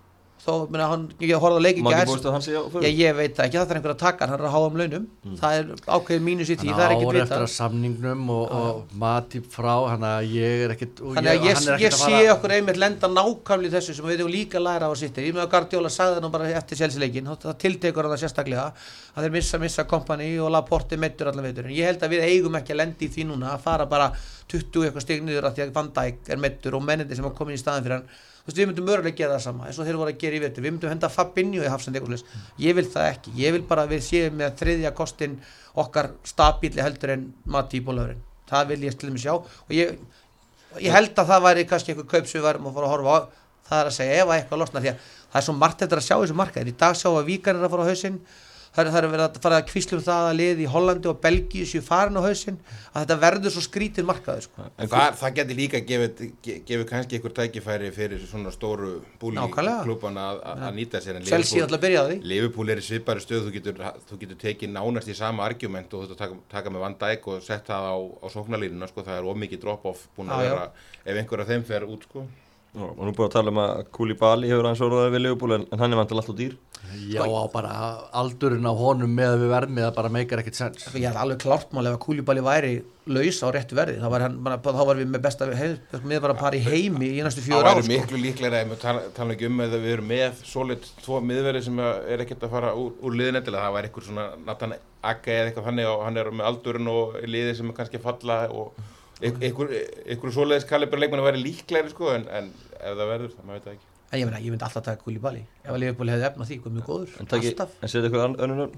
þó, menna, hann, ég horfði að leika ekki að hann ég veit það ekki, það er einhver að taka hann, hann er að háa um launum það er ákveðið mínus í því, það er ekkert ára vita eftir að samningnum og, og matip frá hann að ég er og þannig að ég, hann ég, ekkert að sé okkur einmitt lenda nákvæmlega þessu sem við erum líka læra á að sittir ég með að Guardiola sagði nú bara eftir sjálfsleikin það tiltekur hann það sérstaklega að þeir missa, missa kompani og Laporte meittur allan veitur en ég held að við eigum ekki að lendi í því núna að fara bara 20 eitthvað stig niður að því að Van Dijk er meittur og mennindi sem er komin í staðin fyrir hann þú veist við myndum mögulega gera það sama eins og þeir voru að gera í vetur. Við myndum henda Fabinho í hafsend eitthvað slags ég vil það ekki, ég vil bara að við séum með þriðja kostin okkar stabíli heldur en Mati í bólöfurinn það vil ég til þeim sjá. Og ég, ég held að það væri kannski eitthvað kaup sem við værum að fara að horfa á. Það er að segja ef að eitthvað losna því að það er svo margt eftir að sjá þessu markaðir í dag sjá að Víkar er að fara á hausinn það er, það er verið að fara að kvíslum það að liði í Hollandi og Belgíu séu farin á hausinn að þetta verður svo skrítin markaður sko. En það, það geti líka gefið, ge- gefið kannski einhver tækifæri fyrir svona stóru búli Nákvæmlega. klúbana að, að, nýta sér en Liverpool er í svipari stöð, þú getur, þú getur tekið nánast í sama argument og þú getur taka, taka með Van Dijk og sett það á, á sóknarlínuna, sko, það er ómikið drop-off búin að vera, ef einhver af þeim fer út, sko. Já, og nú búið að tala um að Koulibaly hefur hans orðaði við Leopold en, en hann er vantilega alltaf dýr Já, á bara aldurinn á honum með við verðmið það bara meikar ekkert sens ég held alveg klárt mál ef að Kúlibali væri laus á réttu verði þá var, hann, bara, þá var við með besta með bara par í heimi í næstu Það fjóra ár væri sko. miklu líklega ef við tala, tala ekki um að við erum með solid tvo miðverði sem er ekkert að fara úr, úr liðin endilega, það væri einhver svona Nathan Aka eða eitthvað þannig og hann er með aldurinn og liði sem er kannski að falla og einhver, einhver svoleiðis kalibur leikmann væri líklegri sko en, en ef það verður, það maður veit það ekki. en ég, meina, ég myndi alltaf taka Kúlibali ef að Liverpool hefði efna því, hvað mjög góður. En, en setja ykkur önnur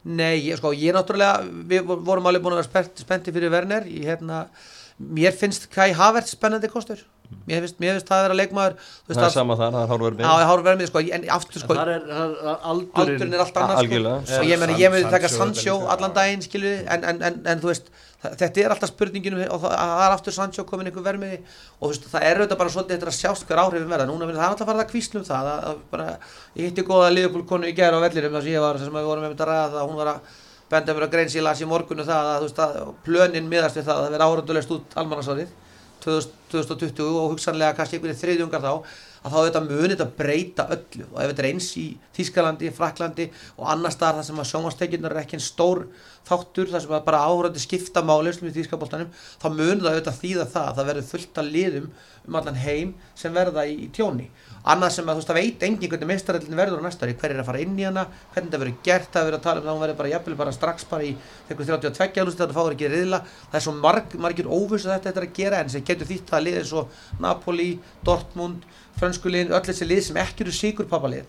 Nei, ég, sko, ég náttúrulega, við vorum alveg búin að vera spennt, spennti fyrir Werner, ég, hérna, mér finnst Kai Havertz spennandi kostur, mér finnst, mér finnst það að vera leikmaður, Það er sama þar, það er hárverð Já, ég hár verið með, sko, en aftur, sko, Það er, það er aldurinn aldurinn er allt annað, sko, og ég myndi taka Sancho allan daginn, skilju, en, en, en, en, þú veist, þetta er alltaf spurningin um, og það, er aftur Sancho komin einhver vermiði og veist, það er auðvitað bara svolítið eftir að sjást hver áhrifin verða, núna það er alltaf farið að kvísla um það, að, að bara, ég hitti góða Liverpool konu í gæra á vellirum, þar sem ég var, sem við vorum þetta að ræða það, hún var að benda mér að grein sér las í morgunu það að, veist, að plönin miðast við það að það verði áhörðulegst út almannasárið 2020 og hugsanlega kannski einhverju þriðjungar þá að þá þetta muni þetta breyta öllu. Og ef þetta er eins í Þískalandi, Fraklandi og annar staðar þar sem að sjónvastekjunar er ekki en stór þáttur þar sem að bara áhörandi skipta máli sem í Þískaboltanum þá muni það auðvitað þýða það að það verður fullt af liðum um allan heim sem verða í, í tjóni. Annað sem að þú veist það veit engin hvernig meistaröldin verður á næsta ári, hver er að fara inn í hana? Hvernig það verður gert, það verður að tala um það hún verður bara jafnvel bara strax bara í þegar 32 álusti þetta fáður ekki riðla. Það er svo marg, margir óviss að þetta er að gera en sem getur þýtt að lið eins og Napoli, Dortmund, fransku lið öll þessi lið sem ekki eru síkur papalið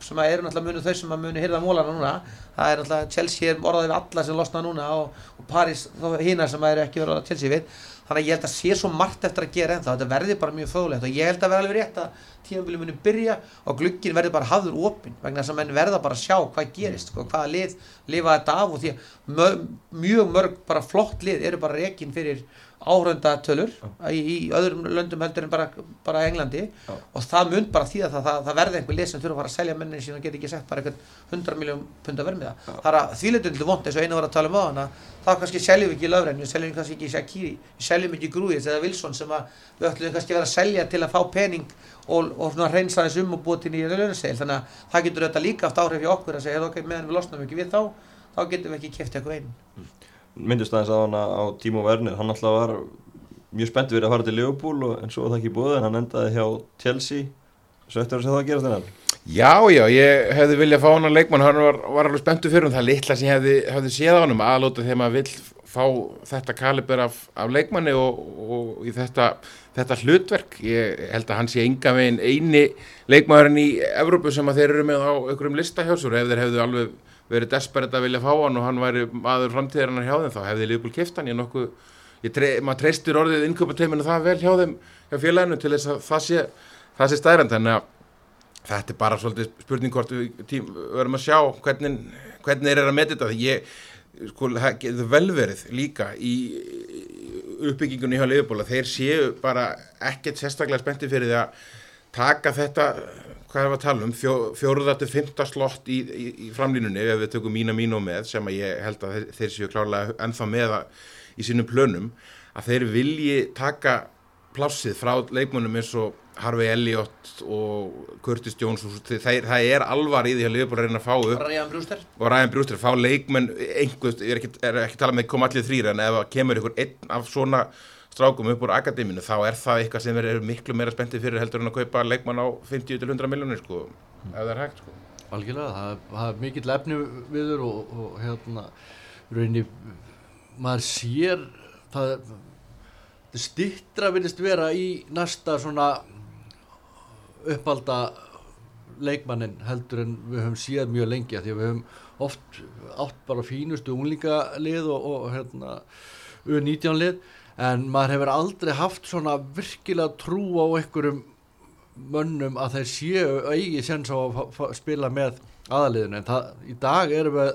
sem að eru náttúrulega munu þau sem að munu hýrða mólana núna, það er náttúrulega Chelsea er orðaði við alla sem losna núna og, og Paris hína sem að eru ekki verið að Chelsea við þannig að ég held að sé svo margt eftir að gera ennþá. Þetta verði bara mjög fögulegt og ég held að vera alveg rétt að tímabili muni byrja og glugginn verði bara hafður opinn vegna þess að menn verða bara að sjá hvað gerist sko, hvaða lið lifa þetta af og því að mjög mörg bara flott lið eru bara rekin fyrir áhröndatölur í, í öðrum löndum heldur en bara, bara Englandi. Já. og það mun bara því að það, það, það verði einhver lið sem þurfa að fara að selja mennin sín og geta ekki sett bara einhvern 100 miljón punda vermiða það er að þvíleitundu vond eins og einu var að tala um á hana þá kannski seljum við ekki löfren við seljum kannski ekki Shakiri við seljum ekki Grúiðs eða Wilson sem að við ætlum kannski vera að selja til að fá pening og, og reynsa þess um og búið til nýja launasegil þannig að það getur þetta líka að myndist aðeins á hann á Timo Werner. Hann alltaf var mjög spennt við að fara til Liverpool og, en svo var það ekki búið en hann endaði hjá Chelsea. Svo eftir að það að gerast þennan Já, já, ég hefði viljað fá hann að leikmann, hann var, var alveg spenntu fyrir um það litla sem ég hefði, hefði séð á hann aðlóta þegar maður vill fá þetta kaliber af, af leikmanni og, og í þetta, þetta hlutverk. Ég held að hann sé enga veginn eini leikmaðurinn í Evrópu sem að þeir eru með á einhverjum lista hjá sér. Og ef þeir hefðu alveg verið desperate að vilja fá hann og hann væri maður framtíðarinnar hjá þeim þá hefði Liverpool kift hann ég nokkuð tre, maður treystir orðið innköpateiminu það vel hjá þeim hjá félaginu til þess að það sé það sé stærand þannig að þetta er bara svolítið spurning hvort við tím, verðum að sjá hvernig, hvernig er að með þetta. Ég sko, það getur vel verið líka í uppbyggingunni hjá Liverpool að þeir séu bara ekkert sérstaklega spenntið fyrir því að taka þetta hvað er að tala um, fjó, fjóruða til fymta slott í, í, í framlínunni ef við tökum mína mínu með sem að ég held að þeir, þeir séu klárlega ennþá með að, í sínum plönum að þeir vilji taka plássið frá leikmönnum eins og Harvey Elliot og Curtis Jones og þeir, það er alvar í því að Liverpool er reyna að fá upp og Ryan Brewster, fá leikmenn einhvers, ég er ekki, er ekki tala með koma allir þrýra en ef kemur ykkur einn af svona strákum upp úr akademinu þá er það eitthvað sem er miklu meira spenntið fyrir heldur en að kaupa leikmann á 50-100 miljónir sko, ef það er hægt sko. Algjörlega, það, er- það er mikill efni viður og, og hérna rauninni, maður sér það stittra vilist vera í næsta svona uppalda leikmannin heldur en við höfum séð mjög lengi af því að við höfum oft átt bara fínustu unglingalið og, og hérna U19 lið en maður hefur aldrei haft svona virkilega trú á einhverjum mönnum að þeir séu eigi sens á að spila með aðaliðinu en það, í dag erum við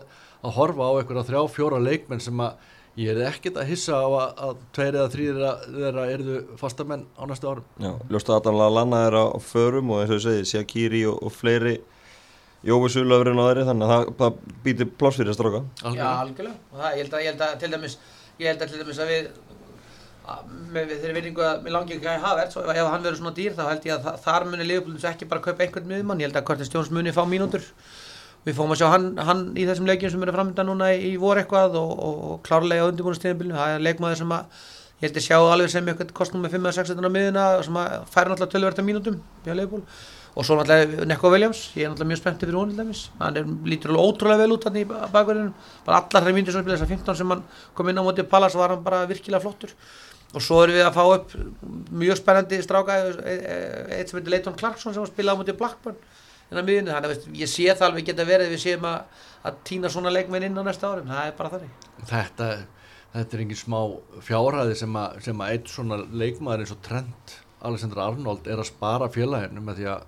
að horfa á einhverja þrjá, fjóra leikmenn sem að ég er ekkert að hissa á að, að tveir eða þrýra þeirra erðu fastamenn á næsta árum. Já, ljóst að Adam Lallana er á förum og eins og ég segi, Shaqiri og, og fleiri Jói Sulöfurinn og þeirri þannig að það, það býtir pláss fyrir að stráka. Já, algjörlega. Og það, ég, held að, ég held að til dæmis ég held að til dæmis að við að, með þeirri virðingu að mér langi ekki að hafa ef, ef hann verður svona dýr þá held ég að þa- þar muni liðbúlins ekki bara kaupa einhvern miðmann ég held að Curtis Jones muni fá mínútur. Við fáum að sjá hann, hann í þessum leikjum sem eru framöndan núna í, í vor eitthvað og, og, og klárlega á undirbúinustíðinbílinu það er leikmaður sem að ég held að sjá alveg sem eitthvað kostum með 5-6 á miðuna sem að færa náttúrulega tölverta mínútum hjá leikbúl og svo náttúrulega Neko Williams. Ég er náttúrulega mjög spenntið fyrir dæmis. Hann er, lítur alveg ótrúlega vel út hann í bakverðinu bara allar þær myndir sem spila þessar 15 sem hann kom inn á móti Pallas var hann bara virkilega flottur og svo erum við að fá upp mjög spennandi stráka e- e- eitt sem heitir Leighton Clarkson sem var að spila á móti Blackburn miðinu, þannig að veist, ég sé það alveg geta verið við séum að, að týna svona leikmenn inn á næsta árum, það er bara þannig Þetta, þetta er engin smá fjárhæði sem að, sem að eitt svona leikmaður eins og Trent Alexander Arnold er að spara félaginu með því að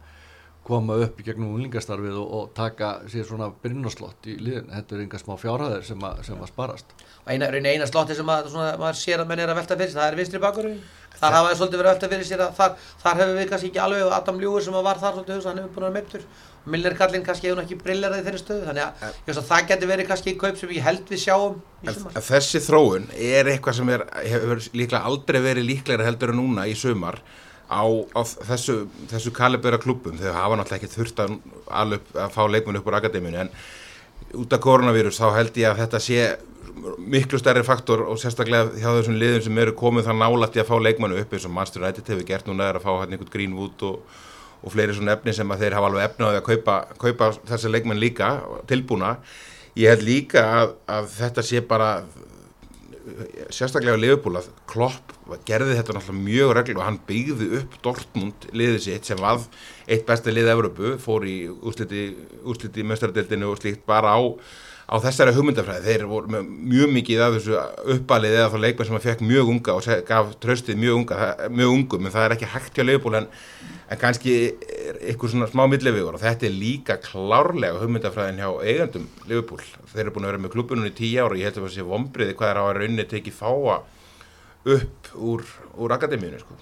koma upp í gegnum unlingastarfið og, og taka sér svona byrjunarslott í liðin. Þetta er enga smá fjárhæðir sem að, sem að sparast. Eina, eina slotti sem að, svona, maður sér að menn er að velta fyrir sér, það er vinstri bakurinn. Þar hafa þeir svolítið verið að velta fyrir sér að þar, þar hefur við kannski ekki alveg Adam Ljúur sem var þar svolítið hugsa, hann hefur búin að vera meittur Milner Kallinn kannski hefur ekki brilleraði þeirri stöðu þannig að ég veist að það getur verið kannski kaup sem ég held við sjáum í En, sumar. en þessi þróun er eitthvað sem er, hefur líklega aldrei verið líklega heldur en núna í sumar á, á þessu, þessu kalibera klubum þegar hafa náttúrulega ekki þurft að, að fá leikmenn upp úr akademínu en út af koronavírus þá held ég að þetta sé miklu stærri faktor og sérstaklega hjá þessum liðum sem eru komið það nálægt í að fá leikmennu upp eins og Manchester United hefur gert núna er að fá hérna einhvern Greenwood og, og fleiri svona efni sem að þeir hafa alveg því að kaupa, kaupa þessi leikmenn líka tilbúna. Ég held líka að, að þetta sé bara sérstaklega á Liverpool að Klopp gerði þetta náttúrulega mjög reglu og hann byggði upp Dortmund liðið sitt sem var eitt besta lið Evrópu, fór í úsliti, úsliti mestaradildinu og slíkt bara á, á þessari hugmyndafræði þeir voru mjög mikið af þessu uppalið eða þá leikmenn sem að fekk mjög unga og gaf tröstið mjög unga, mjög ungum en það er ekki hægt hjá Liverpool en, en kannski eitthvað svona smá millivegur og þetta er líka klárlega hugmyndafræðin hjá eigandum Liverpool þeir eru búin að vera með klubunum í tíu ára og ég held að það sé vombriði hvað er á að raunni tekið fáa upp úr, úr akademíunu sko.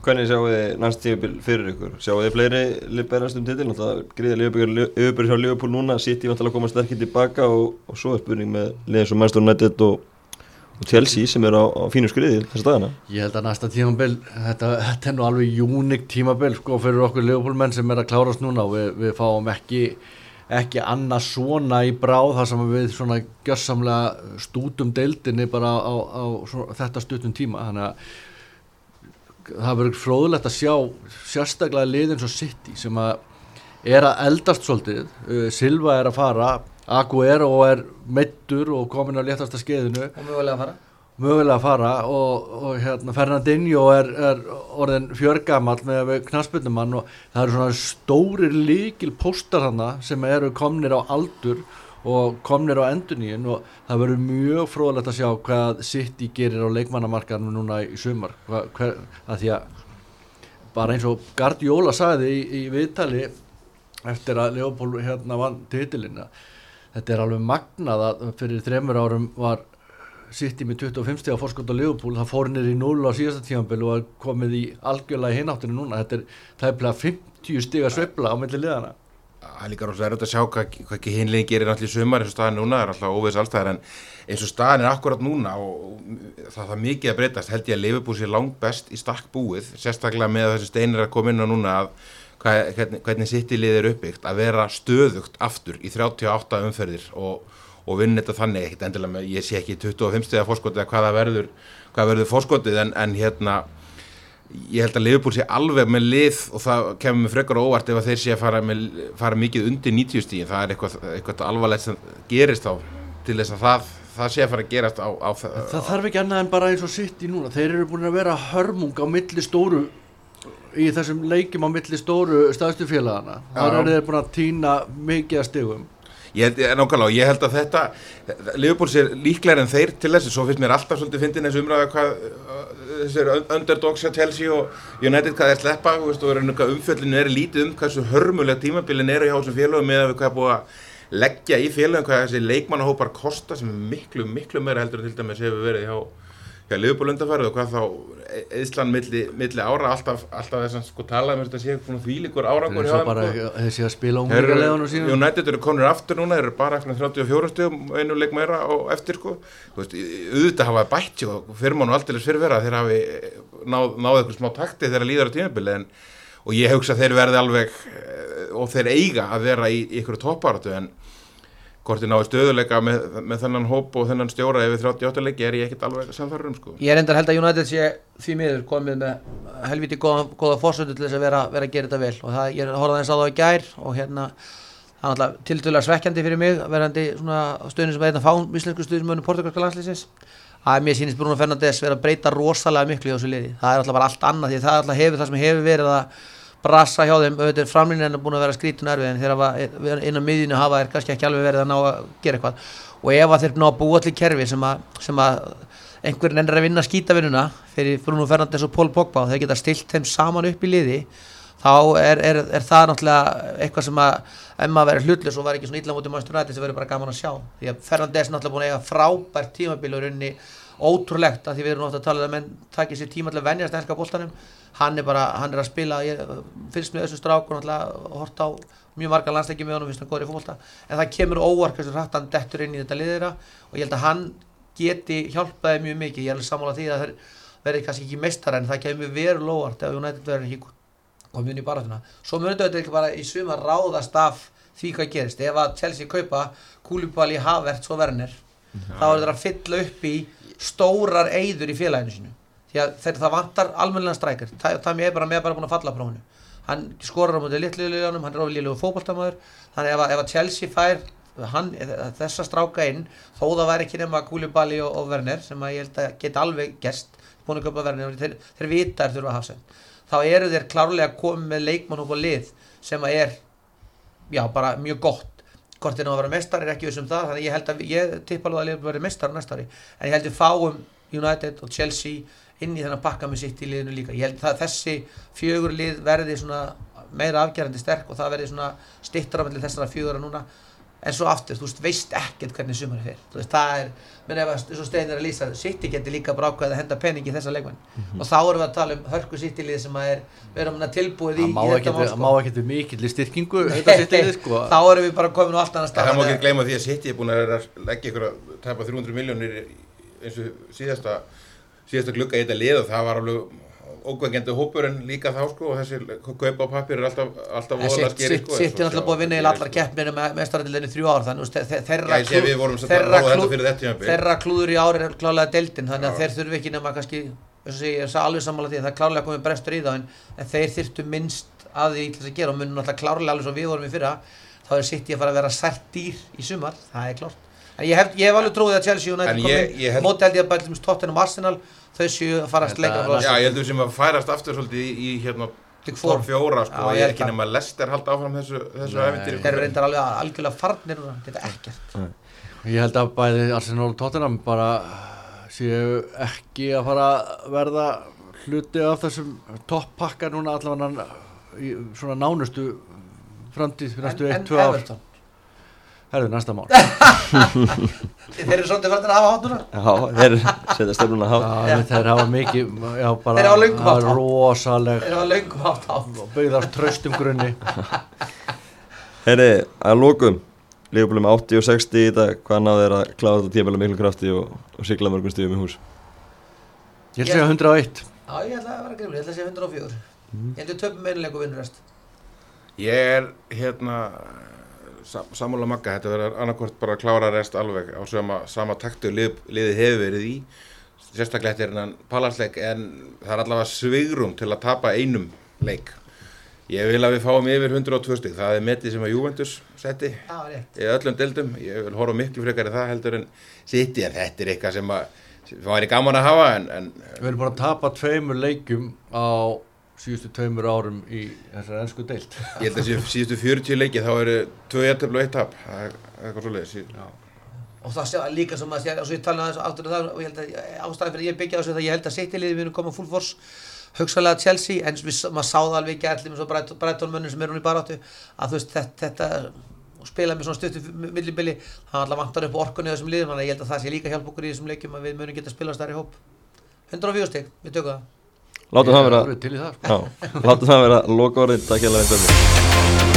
Hvernig sjáu þið næst tímabil fyrir ykkur? Sjáu þið fleiri lið berast um titil? Náttúrulega gríða yfirbyrð hjá Liverpool núna City vantilega að koma sterkir tilbaka og, og svo er spurning með liðið sem Manchester United og, og Chelsea sem er á, á fínu skriði þessa dagana Ég held að næsta tímabil, þetta, þetta er nú alveg unik tímabil sko fyrir okkur Leopoldmenn sem er að klárast núna og við, við fáum ekki, ekki annað svona í bráð þar sem við svona gjörsamlega stútum deildinni bara á, á svona, þetta stuttum tíma þannig að það verður fróðulegt að sjá sérstaklega liðin svo City sem að er að eldast svolítið. Uh, Silva er að fara Aguero er meittur og komin á léttasta skeiðinu. Og mögulega að fara. Mögulega að fara og, og hérna Fernandinho er, er orðin fjörgamall með knaspunumann og það eru svona stórir líkil póstar hana sem eru komnir á aldur. og komnir á enduníin og það verður mjög fróðlegt að sjá hvað City gerir á leikmannamarkaðinu núna í sumar. Hva, hver, að því að bara eins og Guardiola sagði í, í viðtali eftir að Leopold hérna vann titilina þetta er alveg magnað að fyrir þremur árum var City með 25 stíða fórskótt á Liverpool það fór nýri í 0 á síðasta tímanbíl og komið í algjörlega hináttinu núna. Þetta er tæplega 50 stíga sveifla á milli liðana Það er líka rosalega erfitt að sjá hvað, hvað ekki hinlegin gerir í sumar eins og staðin núna, það er alltaf óveðs allstæðar en eins og staðin er akkurat núna og, það það mikið að breytast held ég að Liverpool sé langt best í stakk búið sérstaklega með þessi steinir að koma inn á núna að hvað, hvernig, hvernig sitt í lið er uppbyggt að vera stöðugt aftur í 38 umferðir og, og vinna þetta þannig ekkert endilega með, ég sé ekki 25 stiða fórskotið að hvaða verður, hvað verður fórskotið en, en hérna ég held að Liverpool sé alveg með lið og það kemur með frekar óvart ef þeir sé að fara, með, fara mikið undir 90 stíðin það er eitthvað, eitthvað alvarlegt sem gerist á til þess að það, það sé að fara að gerast á, á það þarf ekki annað en bara eins og sitt í núna. Þeir eru búin að vera hörmung á milli stóru í þessum leikjum á milli stóru staðstu félagana. Þar eru þeir búin að týna mikið að stegum Ég, nákvæmlega, ég held að þetta Liverpool sér líklega en þeir til þessu svo finnst mér alltaf svolítið fyndin þessu umræða hvað þessir underdogs að Chelsea og United hvað er sleppa veist, og umfjöldinu er lítið um hversu hörmulega tímabilin eru hjá þessum að við hvað er búið að leggja í félagum hvað þessi leikmannahópar kosta sem er miklu, miklu meira heldur en til dæmis hefur verið hjá hjá Liverpool undanfærið og hvað þá Ísland milli, milli ára alltaf, alltaf þess að sko tala um þetta sé því líkur árangur hjá þeim þessi að spila unglegaðunum sínum. United eru konur aftur núna, eru bara 34 stugum einu leik meira og eftir sko. Veist, auðvitað hafa bætt og fyrir mánu alltilegs fyrirvera þeir hafi náð, náð eitthvað smá takti þegar líðar á tímabili en, og ég hugsa þeir verði alveg eh, og þeir eiga að vera í, í ykkur toppáratu en hvort þið náðu stöðuleika með, með þennan hóp og þennan stjóra yfir 38 leiki er ég ekkert alveg samfærður um sko. Ég er endar held að United sé því miður komið með helviti góða, góða fórsöndu til þess að vera, vera að gera þetta vel. Og það, ég horfaði eins á það í gær og hérna það er alltaf tildulega svekkjandi fyrir mig verandi svona stöðnum sem er einn að fá íslensku stuðnismönu portugalska landslýsins að mér sýnist Bruno Fernandes vera að breyta rosalega miklu í þessu liði, það er alltaf bara allt annað því það er alltaf hefur það sem hefur verið að brasa hjá þeim, auðvitað framlýnin er búin að vera skrítun erfið en þegar inn á miðjunu hafa þeir kannski ekki alveg verið að ná að gera eitthvað. Og ef að þeir ná að búa allir kerfi sem að, sem að einhverjum ennir að vinna skýtavinnuna fyrir Bruno Fernandes og Pól Pogba og þeir geta stilt þeim saman upp í liði þá er, er, er það náttúrulega eitthvað sem að ef maður verið hlutlus og var ekki svona illa mútið mannstun rætti sem verið bara gaman að sjá. Því að Fernandes náttúrulega búin að eiga frábært tímabíl og runni ótrúlegt að því við erum ofta að tala um að menn takir sér tíma til að venjast ennska bóltanum hann er bara, hann er að spila ég finnst með þessu strák og náttúrulega hort á mjög marga landsleiki með honum finnst hann góður í fólkválta en það kemur óvar hversu hrætt hann dettur inn í þetta liðira og ég held að hann geti hjálpaði mjög mikið, ég er alveg sammála því að það verði kannski ekki meistar en það kemur veru lóvart ef United verður ekki komið inn í baratuna svo munið þetta ekki bara í suma ráðast af því hvað gerist. Ef að Chelsea kaupa Kúlipali Havertz og Werner þá er þetta að fylla upp í stórar eyður í félaginu sinu því að þegar það vantar almennilega strækir. Það, það er bara búin að falla á prófunu hann skorar á mútið litliðliðanum hann er ofið liðlegu fókbaltamöður þannig ef að, ef Chelsea fær hann, þessa stráka inn þó það væri ekki nema Koulibaly og, og Werner sem að ég held að geta alveg gest búin að köpa Werner þeir, þeir vita þeir þurfa að hafa sem þá eru þeir klárlega komið með leikmann og lið sem að er já bara mjög gott hvort þeir ná að vera mestar er ekki vissum það þannig ég held að ég tipp alveg að að vera mestar næstari en ég held að fáum United og Chelsea inn í þennan pakka með sitt í liðinu líka. Ég held að þessi fjögur lið verði meira afgerandi sterk og það verði stittra með þessara fjögura núna en svo aftur, þú veist, veist ekkert hvernig sumari fyrir, þú veist, það er menn ef að, svo steinir að lýsa, City getur líka brákað að henda peningi í þessa leikmenn mm -hmm. og þá erum við að tala um hörku City-lið sem að er, við erum að tilbúið í, í þetta mál, sko. Það má ekki til mikill í styrkingu [laughs] sko. Þá erum við bara komin á allt annan stað. Það má ekki gleyma því að City er búin að leggja ykkur að tæpa 300 miljónir eins og síðasta, síðasta glugga í þetta lið og það var alveg ógvengjandi hópurinn líka þá sko og þessi kaupa á pappir er alltaf, alltaf voðalega skeri sko Sitt er alltaf búið að vinna í allar keppninu með mestarættilegni þrjú ár þannig að þeirra klúður í ári er klálega deildin þannig að þeir þurfi ekki nema kannski ég er alveg sammála því að það er klálega komið brestur í það en þeir þyrtu minnst að því til þess að gera og munum alltaf klárlega alveg svo við vorum í fyrra þá er sitt í að fara að vera sært dýr í sumar, það er klárt. En ég hef, ég hef alveg trúið að Chelsea United En held ég að bætlum Tottenham og Arsenal, þau séu að farast lengra Já, ég heldur sem að færast aftur svolítið í, í hérna top fjóra sko, ég er ekki nema að Lester halda áfram þessu, þessu æfintýri Þeir eru reyndar alveg algjörlega farnir og þetta ekkert. Ég held að bæði Arsenal og Tottenham bara séu ekki að fara að verða hluti af þessum toppakka núna allavega í svona nánustu framtíð fyrir næstu En- 1-2 en ár. Everton. Herðu, næsta mál. [laughs] Þeir eru svolítið farnir að hafa hátuna. Já, þeir setja stefnuna há Já, þeir hafa mikið, já bara, Þeir hafa löngu það er á. rosaleg, Þeir hafa löngum haft á. byggðast traustum grunni. [laughs] Heyri, að lókum Leifbúli með 80 og 60 í dag Hvað náðu þeir að klára þetta tímabæla miklu krafti og, og sigla mörgum stíðum í hús Ég held að segja 101. Já, ég ætla að vera grimur, ég ætla að segja 104. Ég heldur töpum meðinleik og vinnur rest. Ég er hérna sam, sammála magga, þetta verður annarkvort bara að klára rest alveg á sama, sama taktu lið, liðið hefur verið í. Sérstaklega eftir hennan palarsleik en það er allavega svigrum til að tapa einum leik. Ég vil að við fáum yfir 102 stig. Það er metið sem að Juventus setti Já, rétt. í öllum deildum, ég vil horfa miklu frekar í það heldur en City en þetta er eitthvað sem að sem væri gaman að hafa en, en Við erum bara að tapa tveimur leikjum á síðustu tveimur árum í þessari ennsku deilt. ég held að síðustu, síðustu 40 leiki þá eru 2 jættöfl og 1 tap það er eitthvað svo leiðis Og það sé líka sem að, og svo ég tala aftur um það, og ég held að ástæðan fyrir að ég byggja á þessu það ég held að City-liðið munu koma full force, hugsalega Chelsea, en við, maður sá það alveg ekki allir með svo Brighton mönnum sem eru hún í baráttu, að þú veist, þetta, þetta spila með svona stuttu millibili, það alltaf vantar upp orkunni á þessum liðum, þannig að ég held að það sé líka hjálp okkur í þessum leikjum að við munum geta að spila stærri hóp. 104 stig, við tökum það. Látum það vera er sko. Látum það vera loka orðin Takk hjá það